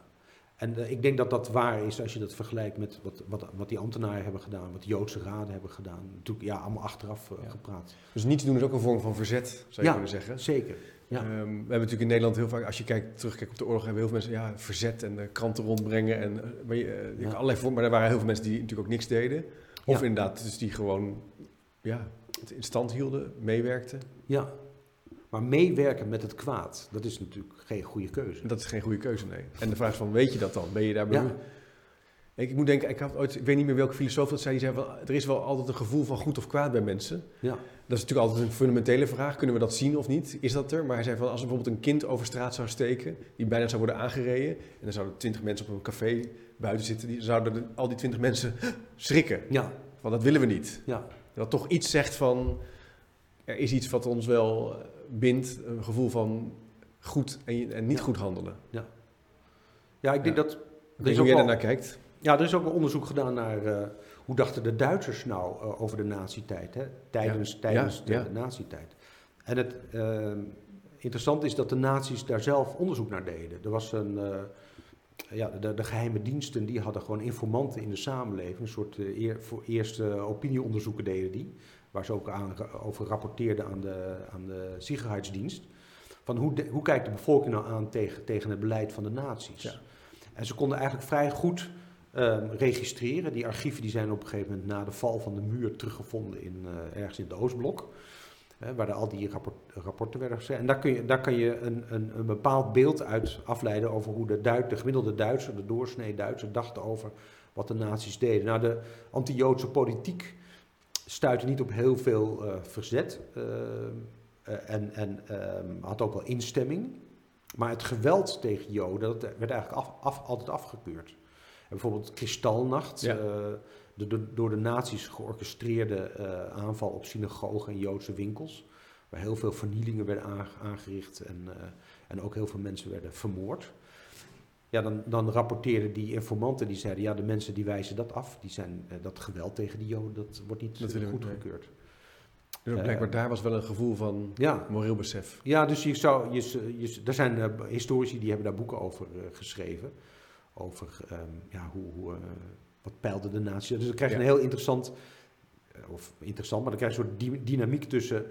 En eh, ik denk dat dat waar is als je dat vergelijkt met wat, wat, wat die ambtenaren hebben gedaan, wat de Joodse raden hebben gedaan. Natuurlijk, ja, allemaal achteraf eh, Ja. gepraat. Dus niets doen is ook een vorm van verzet, zou je Ja. kunnen zeggen. Zeker. Ja. Ehm, we hebben natuurlijk in Nederland heel vaak, als je kijkt, terugkijkt op de oorlog, hebben heel veel mensen ja, verzet en de kranten rondbrengen. En, maar, je, allerlei vormen, maar er waren heel veel mensen die natuurlijk ook niks deden. Of inderdaad, dus die gewoon ja, het in stand hielden, meewerkten. ja. Maar meewerken met het kwaad, dat is natuurlijk geen goede keuze. Dat is geen goede keuze, nee. En de vraag is van, weet je dat dan? Ben je daar Ja. bewust? Ik, ik moet denken, ik, had ooit, ik weet niet meer welke filosoof dat zei, die zei van, er is wel altijd een gevoel van goed of kwaad bij mensen. Ja. Dat is natuurlijk altijd een fundamentele vraag. Kunnen we dat zien of niet? Is dat er? Maar hij zei van als er bijvoorbeeld een kind over straat zou steken, die bijna zou worden aangereden, en er zouden twintig mensen op een café buiten zitten, die zouden de- al die twintig mensen schrikken. Ja. Van dat willen we niet. Ja. Dat toch iets zegt van er is iets wat ons wel eh, bindt, een gevoel van goed en, en niet Ja. goed handelen. ja, ik denk Ja. dat... Ik Er is, hoe jij daarnaar kijkt. ja, er is ook een onderzoek gedaan naar eh, hoe dachten de Duitsers nou eh, over de nazi-tijd. Hè? Tijdens, Ja. tijdens Ja, de, ja. de nazi-tijd. En het interessante is dat de nazi's daar zelf onderzoek naar deden. Er was een... ja, de, de geheime diensten die hadden gewoon informanten in de samenleving. Een soort eh, eer, voor eerste opinieonderzoeken deden die. Waar ze ook aan, over rapporteerden aan de, aan de Sicherheidsdienst. Van hoe, de- hoe kijkt de bevolking nou aan tegen, tegen het beleid van de nazi's? Ja. En ze konden eigenlijk vrij goed ehm, registreren. Die archieven die zijn op een gegeven moment na de val van de muur teruggevonden in, eh, ergens in het Oostblok. Hè, waar al die rapport- rapporten werden gezet. En daar, kun je, daar kan je een, een, een bepaald beeld uit afleiden over hoe de, Duit, de gemiddelde Duitser, de doorsnee Duitser, dacht over wat de nazi's deden. Nou, de anti-Joodse politiek stuitte niet op heel veel uh, verzet uh, en, en um, had ook wel instemming. Maar het geweld tegen Joden dat werd eigenlijk af, af, altijd afgekeurd. En bijvoorbeeld Kristalnacht, ja. De, de, door de nazi's georchestreerde aanval op synagogen en Joodse winkels. Waar heel veel vernielingen werden aangericht en, en ook heel veel mensen werden vermoord. Ja, dan, dan rapporteerden die informanten, die zeiden, ja, de mensen die wijzen dat af. Die zijn, uh, dat geweld tegen die joden, dat wordt niet dat goedgekeurd. Dus uh, blijkbaar daar was wel een gevoel van ja. moreel besef. Ja, dus je zou, je, je, er zijn historici die hebben daar boeken over geschreven. Over um, ja, hoe, hoe wat peilde de natie. Dus dan krijg je ja. een heel interessant, of interessant, maar dan krijg je een soort dynamiek tussen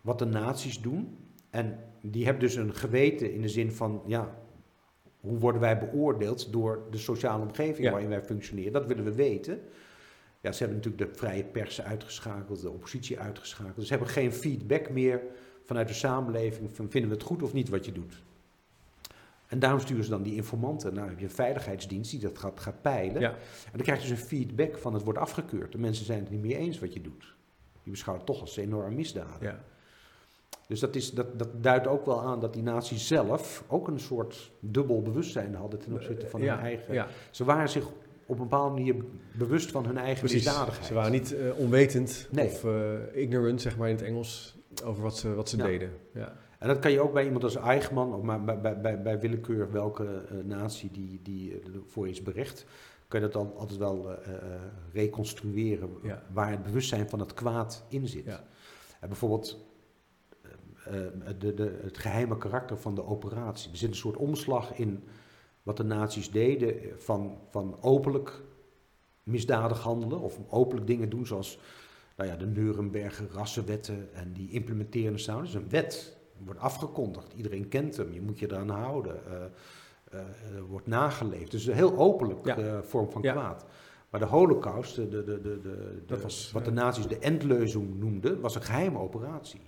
wat de naties doen. En die hebben dus een geweten in de zin van, ja, hoe worden wij beoordeeld door de sociale omgeving ja. waarin wij functioneren? Dat willen we weten. Ja, ze hebben natuurlijk de vrije pers uitgeschakeld, de oppositie uitgeschakeld. Dus ze hebben geen feedback meer vanuit de samenleving van vinden we het goed of niet wat je doet. En daarom sturen ze dan die informanten. Nou heb je een veiligheidsdienst die dat gaat, gaat peilen. Ja. En dan krijg je dus een feedback van het wordt afgekeurd. De mensen zijn het niet meer eens wat je doet. Die beschouwen het toch als enorm misdaden. Ja. Dus dat, is, dat, dat duidt ook wel aan dat die naties zelf ook een soort dubbel bewustzijn hadden ten opzichte van hun eigen. Ze waren zich op een bepaalde manier bewust van hun eigen Precies. misdadigheid. Ze waren niet uh, onwetend of uh, ignorant, zeg maar in het Engels, over wat ze, wat ze deden. Ja. En dat kan je ook bij iemand als Eichmann, of maar bij, bij, bij, willekeur welke uh, natie die, die voor is berecht, kan je dat dan altijd wel reconstrueren ja. waar het bewustzijn van het kwaad in zit. Ja. bijvoorbeeld uh, de, de, het geheime karakter van de operatie. Er zit een soort omslag in wat de nazi's deden van, van openlijk misdadig handelen of openlijk dingen doen zoals nou ja, de Nuremberger rassenwetten en die implementerende sound. Dat is een wet, wordt afgekondigd, iedereen kent hem, je moet je eraan houden, uh, wordt nageleefd. Dus een heel openlijk ja. vorm van kwaad. Maar de holocaust, de, de, de, was, wat de nazi's de endleuzing noemden, was een geheime operatie.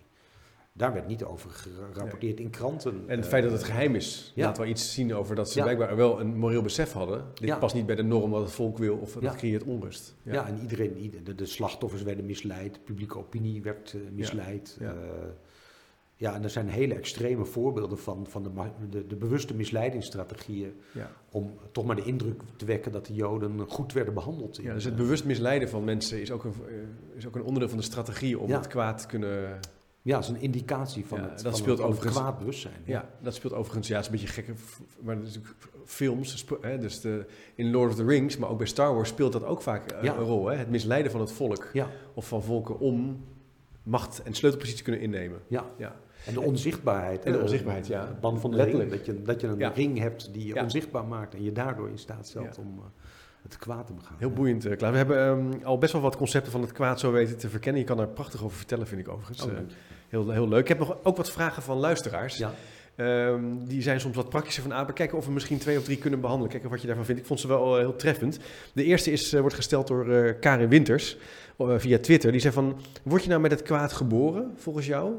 Daar werd niet over gerapporteerd in kranten. En het feit dat het geheim is, ja. laat wel iets zien over dat ze blijkbaar wel een moreel besef hadden. Dit past niet bij de norm wat het volk wil of dat creëert onrust. Ja, en iedereen, de, de, slachtoffers werden misleid, publieke opinie werd misleid. Uh, ja, en er zijn hele extreme voorbeelden van, van de, de, de bewuste misleidingsstrategieën. Ja. om toch maar de indruk te wekken dat de Joden goed werden behandeld. ja, dus het bewust misleiden van mensen is ook een, is ook een onderdeel van de strategie om het kwaad te kunnen ja, dat is een indicatie van het, dat van speelt het overigens, kwaad bewustzijn. Ja. dat speelt overigens, ja, het is een beetje gekke, maar natuurlijk films, hè, dus de, in Lord of the Rings, maar ook bij Star Wars speelt dat ook vaak uh, ja. een rol. Hè? Het misleiden van het volk ja. of van volken om macht en sleutelpositie te kunnen innemen. Ja. ja. En de onzichtbaarheid. En de onzichtbaarheid, ja. De ban van de Letterlijk. ring. Dat je, dat je een ring hebt die je onzichtbaar maakt en je daardoor in staat stelt om... Uh, het kwaad te begaan. Heel boeiend, uh, Klaar. We hebben um, al best wel wat concepten van het kwaad zo weten te verkennen. Je kan er prachtig over vertellen, vind ik overigens. Oh, heel, heel leuk. Ik heb nog ook wat vragen van luisteraars. Ja. Um, die zijn soms wat praktischer van aan. kijken of we misschien twee of drie kunnen behandelen. Kijken wat je daarvan vindt. Ik vond ze wel heel treffend. De eerste is, wordt gesteld door Karin Winters via Twitter. Die zei van, word je nou met het kwaad geboren volgens jou?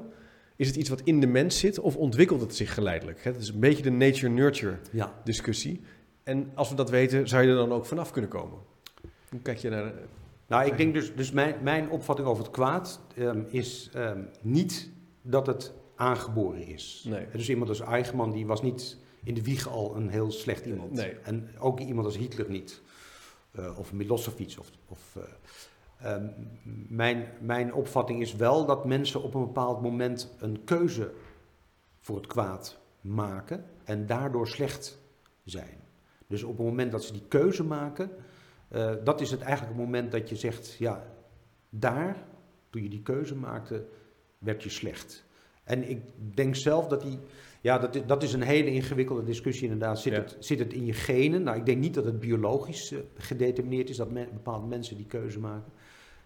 Is het iets wat in de mens zit of ontwikkelt het zich geleidelijk? Het is een beetje de nature-nurture ja. discussie. En als we dat weten, zou je er dan ook vanaf kunnen komen? Hoe kijk je naar... Nou, ik denk dus, dus mijn, mijn opvatting over het kwaad um, is um, niet dat het aangeboren is. Nee. Dus iemand als Eichmann, die was niet in de wieg al een heel slecht iemand. Nee. En ook iemand als Hitler niet. Uh, of Milosevic. Of, of, uh, um, mijn, mijn opvatting is wel dat mensen op een bepaald moment een keuze voor het kwaad maken en daardoor slecht zijn. Dus op het moment dat ze die keuze maken, uh, dat is het eigenlijk het moment dat je zegt, ja, daar, toen je die keuze maakte, werd je slecht. En ik denk zelf dat die, ja, dat is, dat is een hele ingewikkelde discussie inderdaad. Zit, het, zit het in je genen? Nou, ik denk niet dat het biologisch uh, gedetermineerd is, dat bepaalde mensen die keuze maken.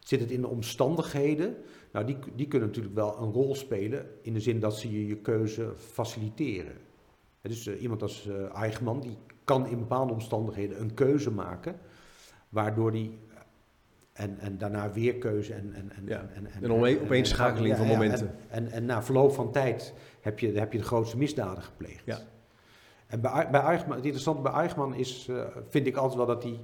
Zit het in de omstandigheden? Nou, die, die kunnen natuurlijk wel een rol spelen in de zin dat ze je je keuze faciliteren. Dus uh, iemand als uh, Eichmann, die kan in bepaalde omstandigheden een keuze maken, waardoor die en, en daarna weer keuze en... En, en, ja. en, en, en opeenschakeling ja, van momenten. En, en, na verloop van tijd heb je, heb je de grootste misdaden gepleegd. Ja. En bij, bij Eichmann, het interessante bij Eichmann is, uh, vind ik altijd wel dat hij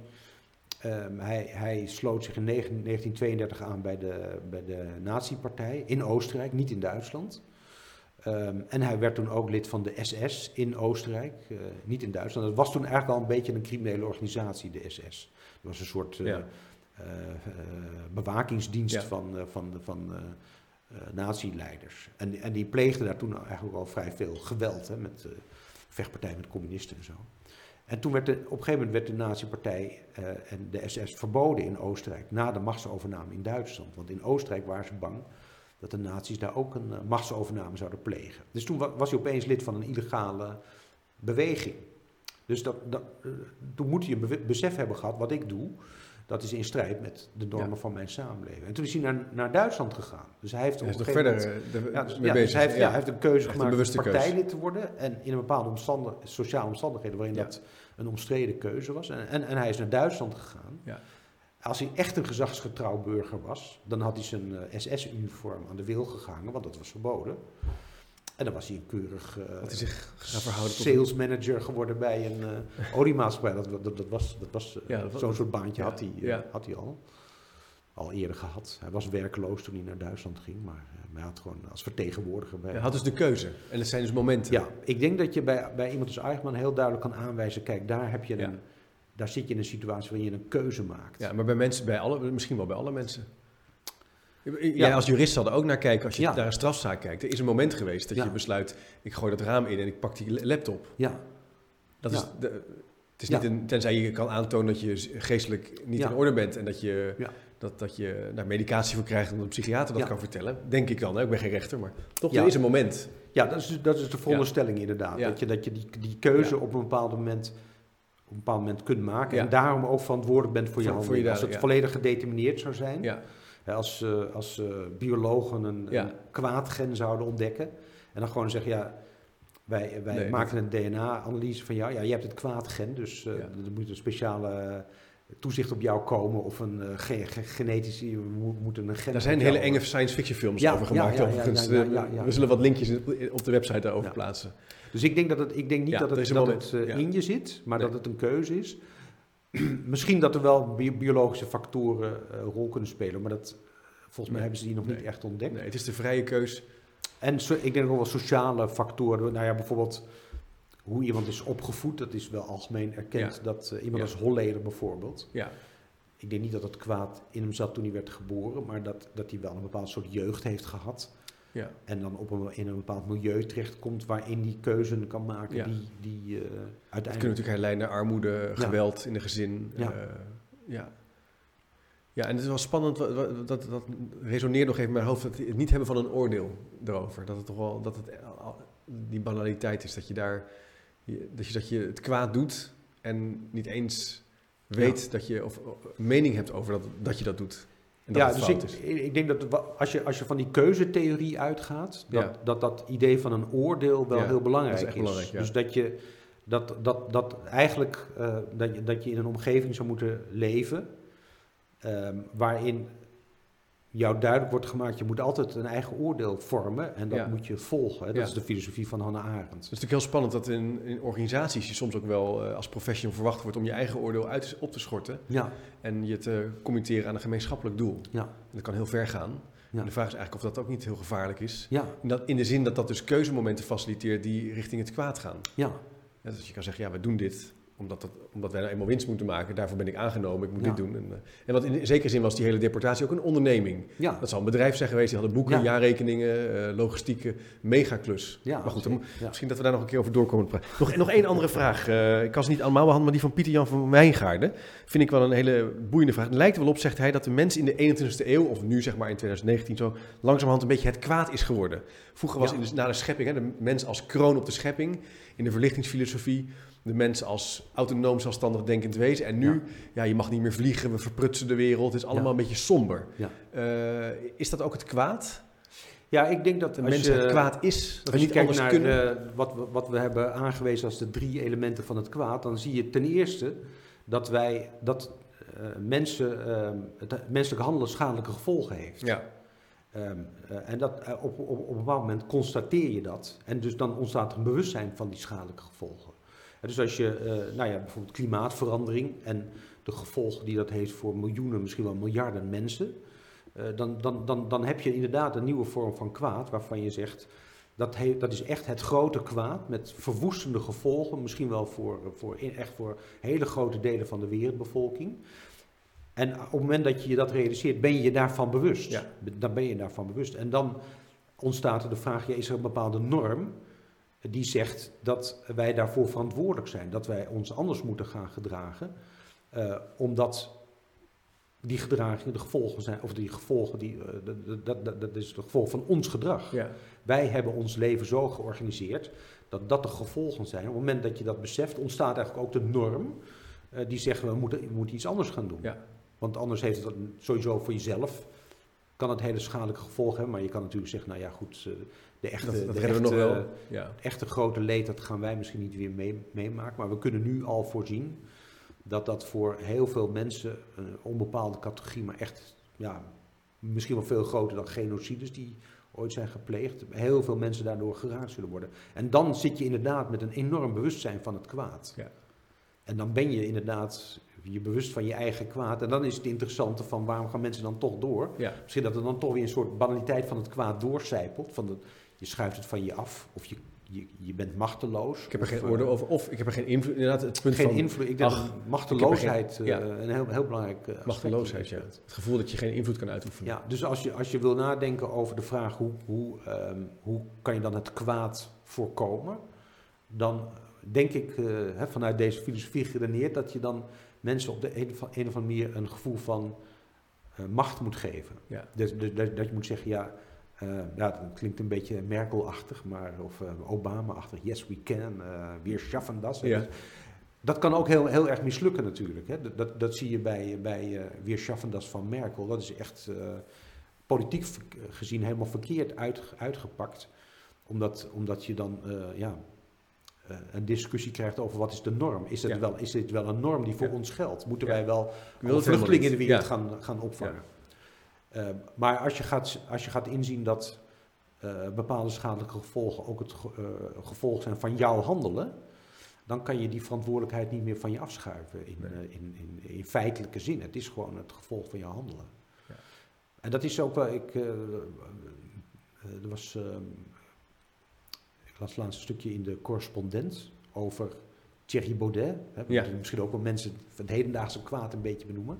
Ehm, hij, hij sloot zich in 19- 1932 aan bij de, bij de Nazi-partij in Oostenrijk, niet in Duitsland. Ehm, en hij werd toen ook lid van de SS in Oostenrijk, eh, niet in Duitsland. Dat was toen eigenlijk al een beetje een criminele organisatie, de SS. Dat was een soort eh, Ja. eh, bewakingsdienst Ja. van, van, van nazi-leiders. En, en die pleegde daar toen eigenlijk al vrij veel geweld, hè, met vechtpartijen met communisten en zo. En toen werd de, op een gegeven moment werd de nazi-partij eh, en de SS verboden in Oostenrijk, na de machtsovername in Duitsland. Want in Oostenrijk waren ze bang dat de nazi's daar ook een eh, machtsovername zouden plegen. Dus toen wa- was hij opeens lid van een illegale beweging. Dus dat, dat, eh, toen moet hij een besef hebben gehad, wat ik doe, dat is in strijd met de normen Ja. van mijn samenleving. En toen is hij naar, naar Duitsland gegaan. Dus hij heeft Hij op is een nog gegeven verder moment- eh, de- ja, dus, mee ja, dus bezig. hij, heeft, hij een keuze gemaakt om partijlid te worden. En in een bepaalde omstandig, sociale omstandigheden waarin dat een omstreden keuze was. En, en, en hij is naar Duitsland gegaan. Ja. Als hij echt een gezagsgetrouw burger was, dan had hij zijn eh, SS-uniform aan de wil gehangen, want dat was verboden. En dan was hij een keurig hij zich tot... sales manager geworden bij een eh oliemaatschappij. Dat, dat, dat was, dat was Ja, dat was- zo'n soort baantje ja, had, hij, ja. had hij al. Al eerder gehad. Hij was werkloos toen hij naar Duitsland ging, maar hij had gewoon als vertegenwoordiger bij. Hij had dus de keuze. En het zijn dus momenten. Ja, ik denk dat je bij, bij iemand als Eichmann heel duidelijk kan aanwijzen: kijk, daar, heb je Ja. een, daar zit je in een situatie waarin je een keuze maakt. Ja, maar bij mensen, bij alle, misschien wel bij alle mensen. Jij Ja. als jurist zal er ook naar kijken als je Ja. naar een strafzaak kijkt. Er is een moment geweest dat Ja. je besluit, ik gooi dat raam in en ik pak die laptop. ja. Dat is de, het is niet een, tenzij je kan aantonen dat je geestelijk niet in orde bent en dat je, Ja. Dat, dat je daar medicatie voor krijgt en dat een psychiater dat Ja. kan vertellen. Denk ik dan, hè? ik ben geen rechter, maar toch, Ja. er is een moment. Ja, dat is, dat is de veronderstelling inderdaad. Dat je, dat je die, die keuze op een bepaald moment op een bepaald moment kunt maken. En daarom ook verantwoordelijk bent voor je voor handeling. je Als het volledig gedetermineerd zou zijn. Als, eh, als eh, biologen een, een kwaadgen zouden ontdekken. En dan gewoon zeggen, ja, wij, wij Nee, maken een DNA-analyse van jou. Ja, je hebt het kwaadgen, dus eh, Ja. er moet een speciale toezicht op jou komen. Of een ge ge genetici, we mo- moeten een gen daar zijn hele enge science fiction films over gemaakt. overigens. ja. We zullen wat linkjes op de website daarover plaatsen. Dus ik denk, dat het, ik denk niet dat het, dat het eh, in je zit, maar Nee. dat het een keuze is. Misschien dat er wel bi- biologische factoren eh, een rol kunnen spelen, maar dat, volgens mij Nee. hebben ze die nog niet echt ontdekt. Nee, het is de vrije keus. En so- ik denk ook wel sociale factoren. Nou ja, bijvoorbeeld hoe iemand is opgevoed. Dat is wel algemeen erkend. Ja. Dat eh, iemand Ja. als Holleder bijvoorbeeld. Ja, Ik denk niet dat het kwaad in hem zat toen hij werd geboren. Maar dat, dat hij wel een bepaald soort jeugd heeft gehad. ja. En dan op een, in een bepaald milieu terechtkomt waarin die keuzen kan maken Ja. die, die eh, Het kunnen uiteindelijk... natuurlijk herleiden naar armoede, Ja. geweld in de gezin. Ja. eh, ja. ja, en het is wel spannend, dat, dat resoneert nog even in mijn hoofd, dat het niet hebben van een oordeel erover. Dat het toch wel, dat het die banaliteit is, dat je daar, je- dat je, dat je het kwaad doet en niet eens weet dat je, of, mening hebt over dat, dat je dat doet. En dat ja, dus ik, ik denk dat als je, als je van die keuzetheorie uitgaat, dat, Ja. dat dat idee van een oordeel wel Ja, heel belangrijk dat is belangrijk, ja. Dus dat je dat, dat, dat eigenlijk eh, dat, je, dat je in een omgeving zou moeten leven ehm, waarin jou duidelijk wordt gemaakt, je moet altijd een eigen oordeel vormen en dat Ja. moet je volgen. Hè? Dat Ja. is de filosofie van Hannah Arendt. Het is natuurlijk heel spannend dat in, in organisaties je soms ook wel eh, als professional verwacht wordt om je eigen oordeel uit op te schorten. Ja, en je te committeren aan een gemeenschappelijk doel. ja, En dat kan heel ver gaan. En de vraag is eigenlijk of dat ook niet heel gevaarlijk is. ja, In, dat, in de zin dat dat dus keuzemomenten faciliteert die richting het kwaad gaan. ja, Ja, dus je kan zeggen, ja, we doen dit omdat, dat, omdat wij nou eenmaal winst moeten maken. Daarvoor ben ik aangenomen, ik moet Ja. dit doen. En, eh, en wat in, zekere zin was die hele deportatie ook een onderneming. ja. Dat zal een bedrijf zijn geweest, die hadden boeken, Ja. jaarrekeningen, eh, logistieke, megaklus. ja maar goed. Misschien dat we daar nog een keer over doorkomen. Nog, nog één andere vraag. Eh, ik kan ze niet allemaal behandelen, maar die van Pieter Jan van Wijngaarden vind ik wel een hele boeiende vraag. Het lijkt er wel op, zegt hij, dat de mens in de 21ste eeuw, of nu zeg maar in 2019 zo, langzamerhand een beetje het kwaad is geworden. Vroeger was in de, na de schepping, hè, de mens als kroon op de schepping, in de verlichtingsfilosofie, de mens als autonoom zelfstandig denkend wezen. En nu, ja. Ja. je mag niet meer vliegen, we verprutsen de wereld, het is allemaal Ja. een beetje somber. Ja. Eh, is dat ook het kwaad? Ja, ik denk dat de als mens je, het kwaad is? Dat we Als je kijkt naar eh, wat, we, wat we hebben aangewezen als de drie elementen van het kwaad, dan zie je ten eerste dat wij dat eh, mensen, ehm, het menselijke handelen schadelijke gevolgen heeft. Ja. Ehm, eh, en dat, op, op, op een bepaald moment constateer je dat. En dus dan ontstaat er een bewustzijn van die schadelijke gevolgen. Dus als je, eh, nou ja, bijvoorbeeld klimaatverandering en de gevolgen die dat heeft voor miljoenen, misschien wel miljarden mensen, eh, dan, dan, dan, dan heb je inderdaad een nieuwe vorm van kwaad waarvan je zegt, dat, he, dat is echt het grote kwaad met verwoestende gevolgen, misschien wel voor, voor, echt voor hele grote delen van de wereldbevolking. En op het moment dat je je dat realiseert, ben je je daarvan bewust. Ja. Dan ben je daarvan bewust. En dan ontstaat er de vraag, ja, is er een bepaalde norm die zegt dat wij daarvoor verantwoordelijk zijn, dat wij ons anders moeten gaan gedragen, uh, omdat die gedragingen de gevolgen zijn, of die gevolgen, die, uh, dat, dat, dat, dat, is het gevolg van ons gedrag. Ja. Wij hebben ons leven zo georganiseerd dat dat de gevolgen zijn. Op het moment dat je dat beseft, ontstaat eigenlijk ook de norm uh, die zegt we moeten, we moeten iets anders gaan doen. Ja. Want anders heeft het sowieso voor jezelf kan het hele schadelijke gevolgen hebben. Maar je kan natuurlijk zeggen, nou ja, goed, de echte, dat, dat de echte, echte, we nog wel. Ja. echte grote leed, dat gaan wij misschien niet weer mee, meemaken. Maar we kunnen nu al voorzien dat dat voor heel veel mensen, een onbepaalde categorie, maar echt, ja, misschien wel veel groter dan genocides die ooit zijn gepleegd, heel veel mensen daardoor geraakt zullen worden. En dan zit je inderdaad met een enorm bewustzijn van het kwaad. Ja. En dan ben je inderdaad je bewust van je eigen kwaad. En dan is het interessante van waarom gaan mensen dan toch door? Ja. Misschien dat er dan toch weer een soort banaliteit van het kwaad doorcijpelt. Van de, je schuift het van je af of je, je, je bent machteloos. Ik heb er of, geen oordeel over, of ik heb er geen invloed. Inderdaad, het punt Geen van invloed. Ik denk ach, machteloosheid er uh, een heel, heel belangrijk uh, aspect machteloosheid, ja. Het gevoel dat je geen invloed kan uitoefenen. Ja, dus als je, als je wil nadenken over de vraag hoe, hoe, um, hoe kan je dan het kwaad voorkomen, dan denk ik uh, vanuit deze filosofie geredeneerd dat je dan mensen op de een of, een of andere manier een gevoel van uh, macht moet geven. Ja. Dus, dus, dat, dat je moet zeggen, ja, uh, ja, dat klinkt een beetje Merkel-achtig, maar, of uh, Obama-achtig, yes we can, weer schaffen dat. Ja. Dat kan ook heel, heel erg mislukken natuurlijk. Hè. Dat, dat, dat zie je bij, bij uh, weer Schaffendas van Merkel. Dat is echt uh, politiek gezien helemaal verkeerd uit, uitgepakt. Omdat, omdat je dan uh, ja, een discussie krijgt over wat is de norm. Is, het Ja. wel, is dit wel een norm die voor Ja. ons geldt? Moeten wij wel vluchtelingen in de wereld gaan, gaan opvangen? Uh, maar als je, gaat, als je gaat inzien dat uh, bepaalde schadelijke gevolgen ook het ge, uh, gevolg zijn van jouw handelen, dan kan je die verantwoordelijkheid niet meer van je afschuiven in, Nee. in, in, in, feitelijke zin. Het is gewoon het gevolg van jouw handelen. Ja. En dat is ook wel, ik, er was, ik las laatst een stukje in de correspondent over Thierry Baudet. Hè, Ja. Misschien ook wel mensen van het hedendaagse kwaad een beetje benoemen.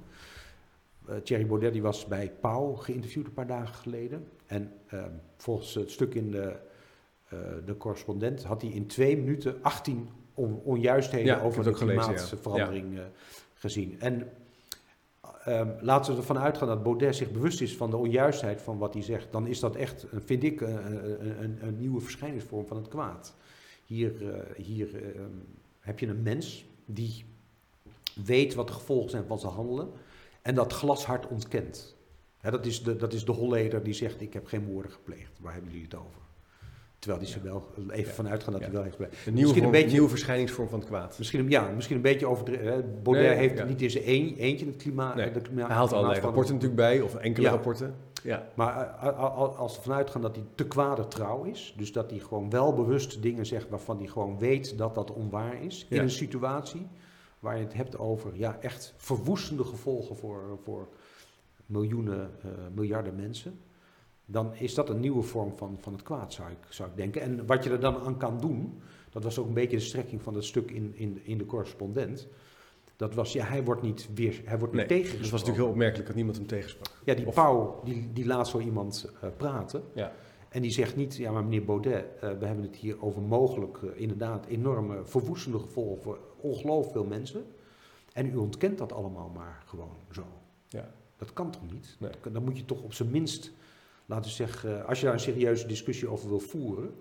Uh, Thierry Baudet die was bij Pauw geïnterviewd een paar dagen geleden. En uh, volgens het stuk in de, uh, de correspondent had hij in twee minuten 18 on, onjuistheden Ja, over de klimaatverandering ja. gezien. En um, laten we ervan uitgaan dat Baudet zich bewust is van de onjuistheid van wat hij zegt. Dan is dat echt, vind ik, een, een, een nieuwe verschijningsvorm van het kwaad. Hier, hier um, heb je een mens die weet wat de gevolgen zijn van zijn handelen en dat glashard ontkent. Dat, is de, dat is de Holleder die zegt, ik heb geen moorden gepleegd. Waar hebben jullie het over? Terwijl die ze wel even ja. vanuit gaan dat ja. hij wel heeft gepleegd. Een nieuwe, vorm, een beetje, nieuwe verschijningsvorm van het kwaad. Misschien, ja, misschien een beetje overdreven. Baudet nee, heeft niet zijn een, eentje het klimaat... Nee. De klimaat hij haalt allerlei rapporten natuurlijk bij, of enkele rapporten. Ja. Maar uh, als we vanuit gaan dat hij te kwade trouw is, dus dat hij gewoon wel bewust dingen zegt waarvan hij gewoon weet dat dat onwaar is, in een situatie waar je het hebt over ja, echt verwoestende gevolgen voor, voor miljoenen, uh, miljarden mensen, dan is dat een nieuwe vorm van, van het kwaad, zou ik, zou ik denken. En wat je er dan aan kan doen, dat was ook een beetje de strekking van het stuk in, in, in de correspondent. Dat was, ja, hij wordt niet, weer, hij wordt nee, niet tegengesproken. Dat was natuurlijk heel opmerkelijk dat niemand hem tegensprak. Ja, die of... Pauw, die, die laat zo iemand uh, praten. Ja. En die zegt niet, ja maar meneer Baudet, uh, we hebben het hier over mogelijk uh, inderdaad enorme verwoestende gevolgen voor ongelooflijk veel mensen. En u ontkent dat allemaal maar gewoon zo. Ja. Dat kan toch niet? Nee. Dan moet je toch op zijn minst, laten we zeggen, als je daar een serieuze discussie over wil voeren.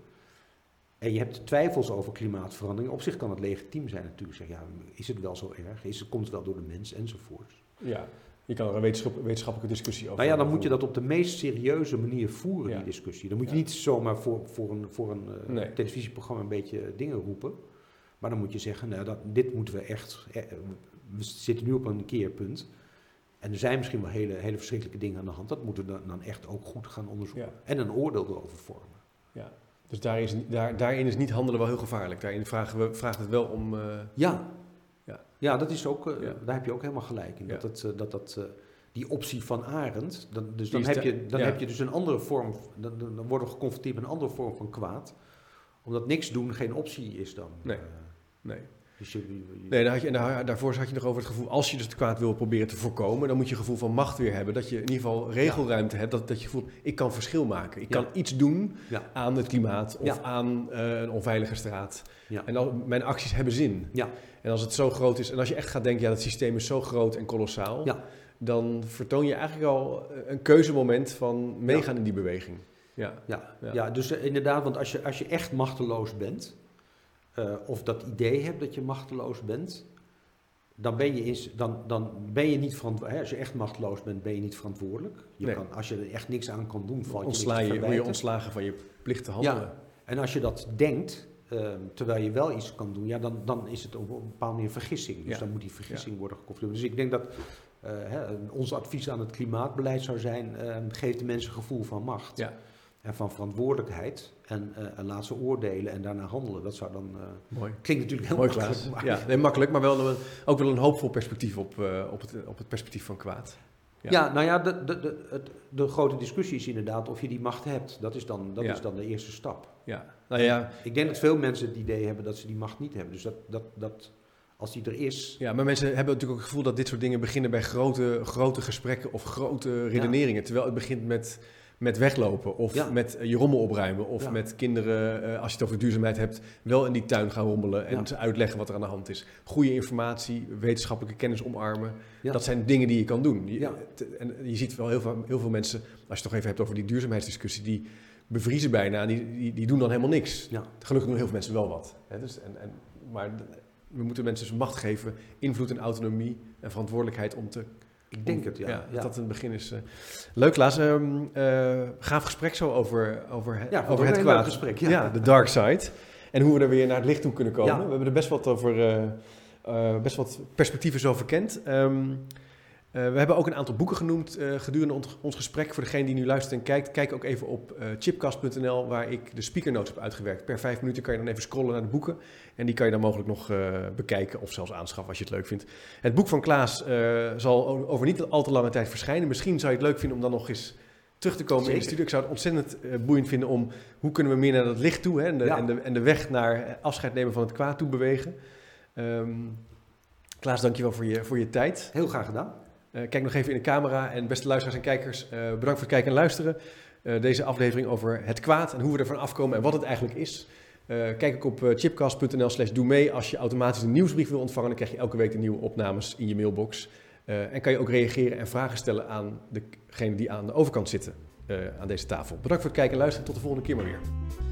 En je hebt twijfels over klimaatverandering. Op zich kan het legitiem zijn natuurlijk. Zeg, ja, is het wel zo erg? Is het, komt het wel door de mens enzovoort? Ja, je kan er een wetenschap, wetenschappelijke discussie over Nou ja, dan moet je dat op de meest serieuze manier voeren, Ja. die discussie. Dan moet je Ja. niet zomaar voor, voor een, voor een uh, Nee. televisieprogramma een beetje dingen roepen. Maar dan moet je zeggen, nou, dat, dit moeten we echt... eh, we zitten nu op een keerpunt. En er zijn misschien wel hele, hele verschrikkelijke dingen aan de hand. Dat moeten we dan, dan echt ook goed gaan onderzoeken. Ja. En een oordeel erover vormen. Ja. Dus daarin is, daar, daarin is niet handelen wel heel gevaarlijk. Daarin vragen we, vraagt het wel om... eh, Ja. Ja. Dat is ook, eh, Ja. daar heb je ook helemaal gelijk in. Dat, het, eh, dat, dat, eh, die optie van Arend, dan, dus dan, heb je, dan heb je dus een andere vorm, dan, dan worden we geconfronteerd met een andere vorm van kwaad. Omdat niks doen geen optie is dan. Nee. Nee. dus je, je- Nee, daar had je, en daar, daarvoor had je nog over het gevoel, als je dus het kwaad wil proberen te voorkomen, dan moet je gevoel van macht weer hebben. Dat je in ieder geval regelruimte hebt, dat, dat je voelt, ik kan verschil maken. Ik Ja. kan iets doen Ja. aan het klimaat of Ja. aan een onveilige straat. En al, mijn acties hebben zin. Ja. En als het zo groot is, en als je echt gaat denken, ja, dat systeem is zo groot en kolossaal, Ja. dan vertoon je eigenlijk al een keuzemoment van meegaan in die beweging. Ja. Ja, Ja. ja. dus eh, inderdaad, want als je, als je echt machteloos bent, eh, of dat idee hebt dat je machteloos bent, dan ben je, in, dan, dan ben je niet verantwoordelijk. Als je echt machteloos bent, ben je niet verantwoordelijk. Je Nee. kan, als je er echt niks aan kan doen, valt je je, je verwijten. ontslagen van je plicht te handelen. Ja. En als je dat denkt, eh, terwijl je wel iets kan doen, ja, dan, dan is het op een bepaalde manier vergissing. Dus Ja. dan moet die vergissing worden geconfronteerd. Dus ik denk dat eh, hè, ons advies aan het klimaatbeleid zou zijn, eh, geef de mensen een gevoel van macht. Ja. En van verantwoordelijkheid. En, eh, en laat ze oordelen en daarna handelen. Dat zou dan. eh, Mooi. klinkt natuurlijk heel Mooi makkelijk, maar- Ja, nee, makkelijk, maar wel een, ook wel een hoopvol perspectief op, op, het, op het perspectief van kwaad. Ja. Ja. nou ja, de, de, de, het, de grote discussie is inderdaad of je die macht hebt. Dat is dan, dat Ja. is dan de eerste stap. Ja, nou ja, Ik denk dat veel mensen het idee hebben dat ze die macht niet hebben. Dus dat, dat, dat als die er is. ja, maar mensen hebben natuurlijk ook het gevoel dat dit soort dingen beginnen bij grote, grote gesprekken of grote redeneringen. Terwijl het begint met, met weglopen of Ja. met eh, je rommel opruimen of Ja. met kinderen, eh, als je het over duurzaamheid hebt, wel in die tuin gaan rommelen en Ja. ze uitleggen wat er aan de hand is. Goede informatie, wetenschappelijke kennis omarmen. Dat zijn dingen die je kan doen. Je, En je ziet wel heel veel, heel veel mensen, als je het toch even hebt over die duurzaamheidsdiscussie, die bevriezen bijna en die, die, die doen dan helemaal niks. Gelukkig doen heel veel mensen wel wat. Hè? Dus, en, en, maar we moeten mensen dus macht geven, invloed en autonomie en verantwoordelijkheid om te... Ik denk het, ja. Dat ja. dat een begin is. eh. Leuk, Laas. Eh, gaaf gesprek zo over, over, het- Ja, over het kwaad. gesprek, Ja. de dark side. En hoe we er weer naar het licht toe kunnen komen. We hebben er best wat over... eh, best wat perspectieven zo verkend. Eh, we hebben ook een aantal boeken genoemd eh, gedurende ons, ons gesprek. Voor degene die nu luistert en kijkt, kijk ook even op eh, chipcast.nl, waar ik de speaker notes heb uitgewerkt. Per vijf minuten kan je dan even scrollen naar de boeken. En die kan je dan mogelijk nog eh, bekijken of zelfs aanschaffen als je het leuk vindt. Het boek van Klaas eh, zal over niet al te lange tijd verschijnen. Misschien zou je het leuk vinden om dan nog eens terug te komen in de studio. Ik zou het ontzettend eh, boeiend vinden om hoe kunnen we meer naar dat licht toe hè, en, de, Ja. en, de, en de weg naar eh, afscheid nemen van het kwaad toe bewegen. Ehm Klaas, dankjewel voor je, voor je tijd. Heel graag gedaan. Eh, kijk nog even in de camera. En beste luisteraars en kijkers, eh, bedankt voor het kijken en luisteren. Eh, deze aflevering over het kwaad en hoe we ervan afkomen en wat het eigenlijk is. Kijk ook op chipcast.nl slash doe mee. Als je automatisch een nieuwsbrief wil ontvangen, dan krijg je elke week de nieuwe opnames in je mailbox. En kan je ook reageren en vragen stellen aan degene die aan de overkant zitten aan deze tafel. Bedankt voor het kijken en luisteren. Tot de volgende keer maar weer.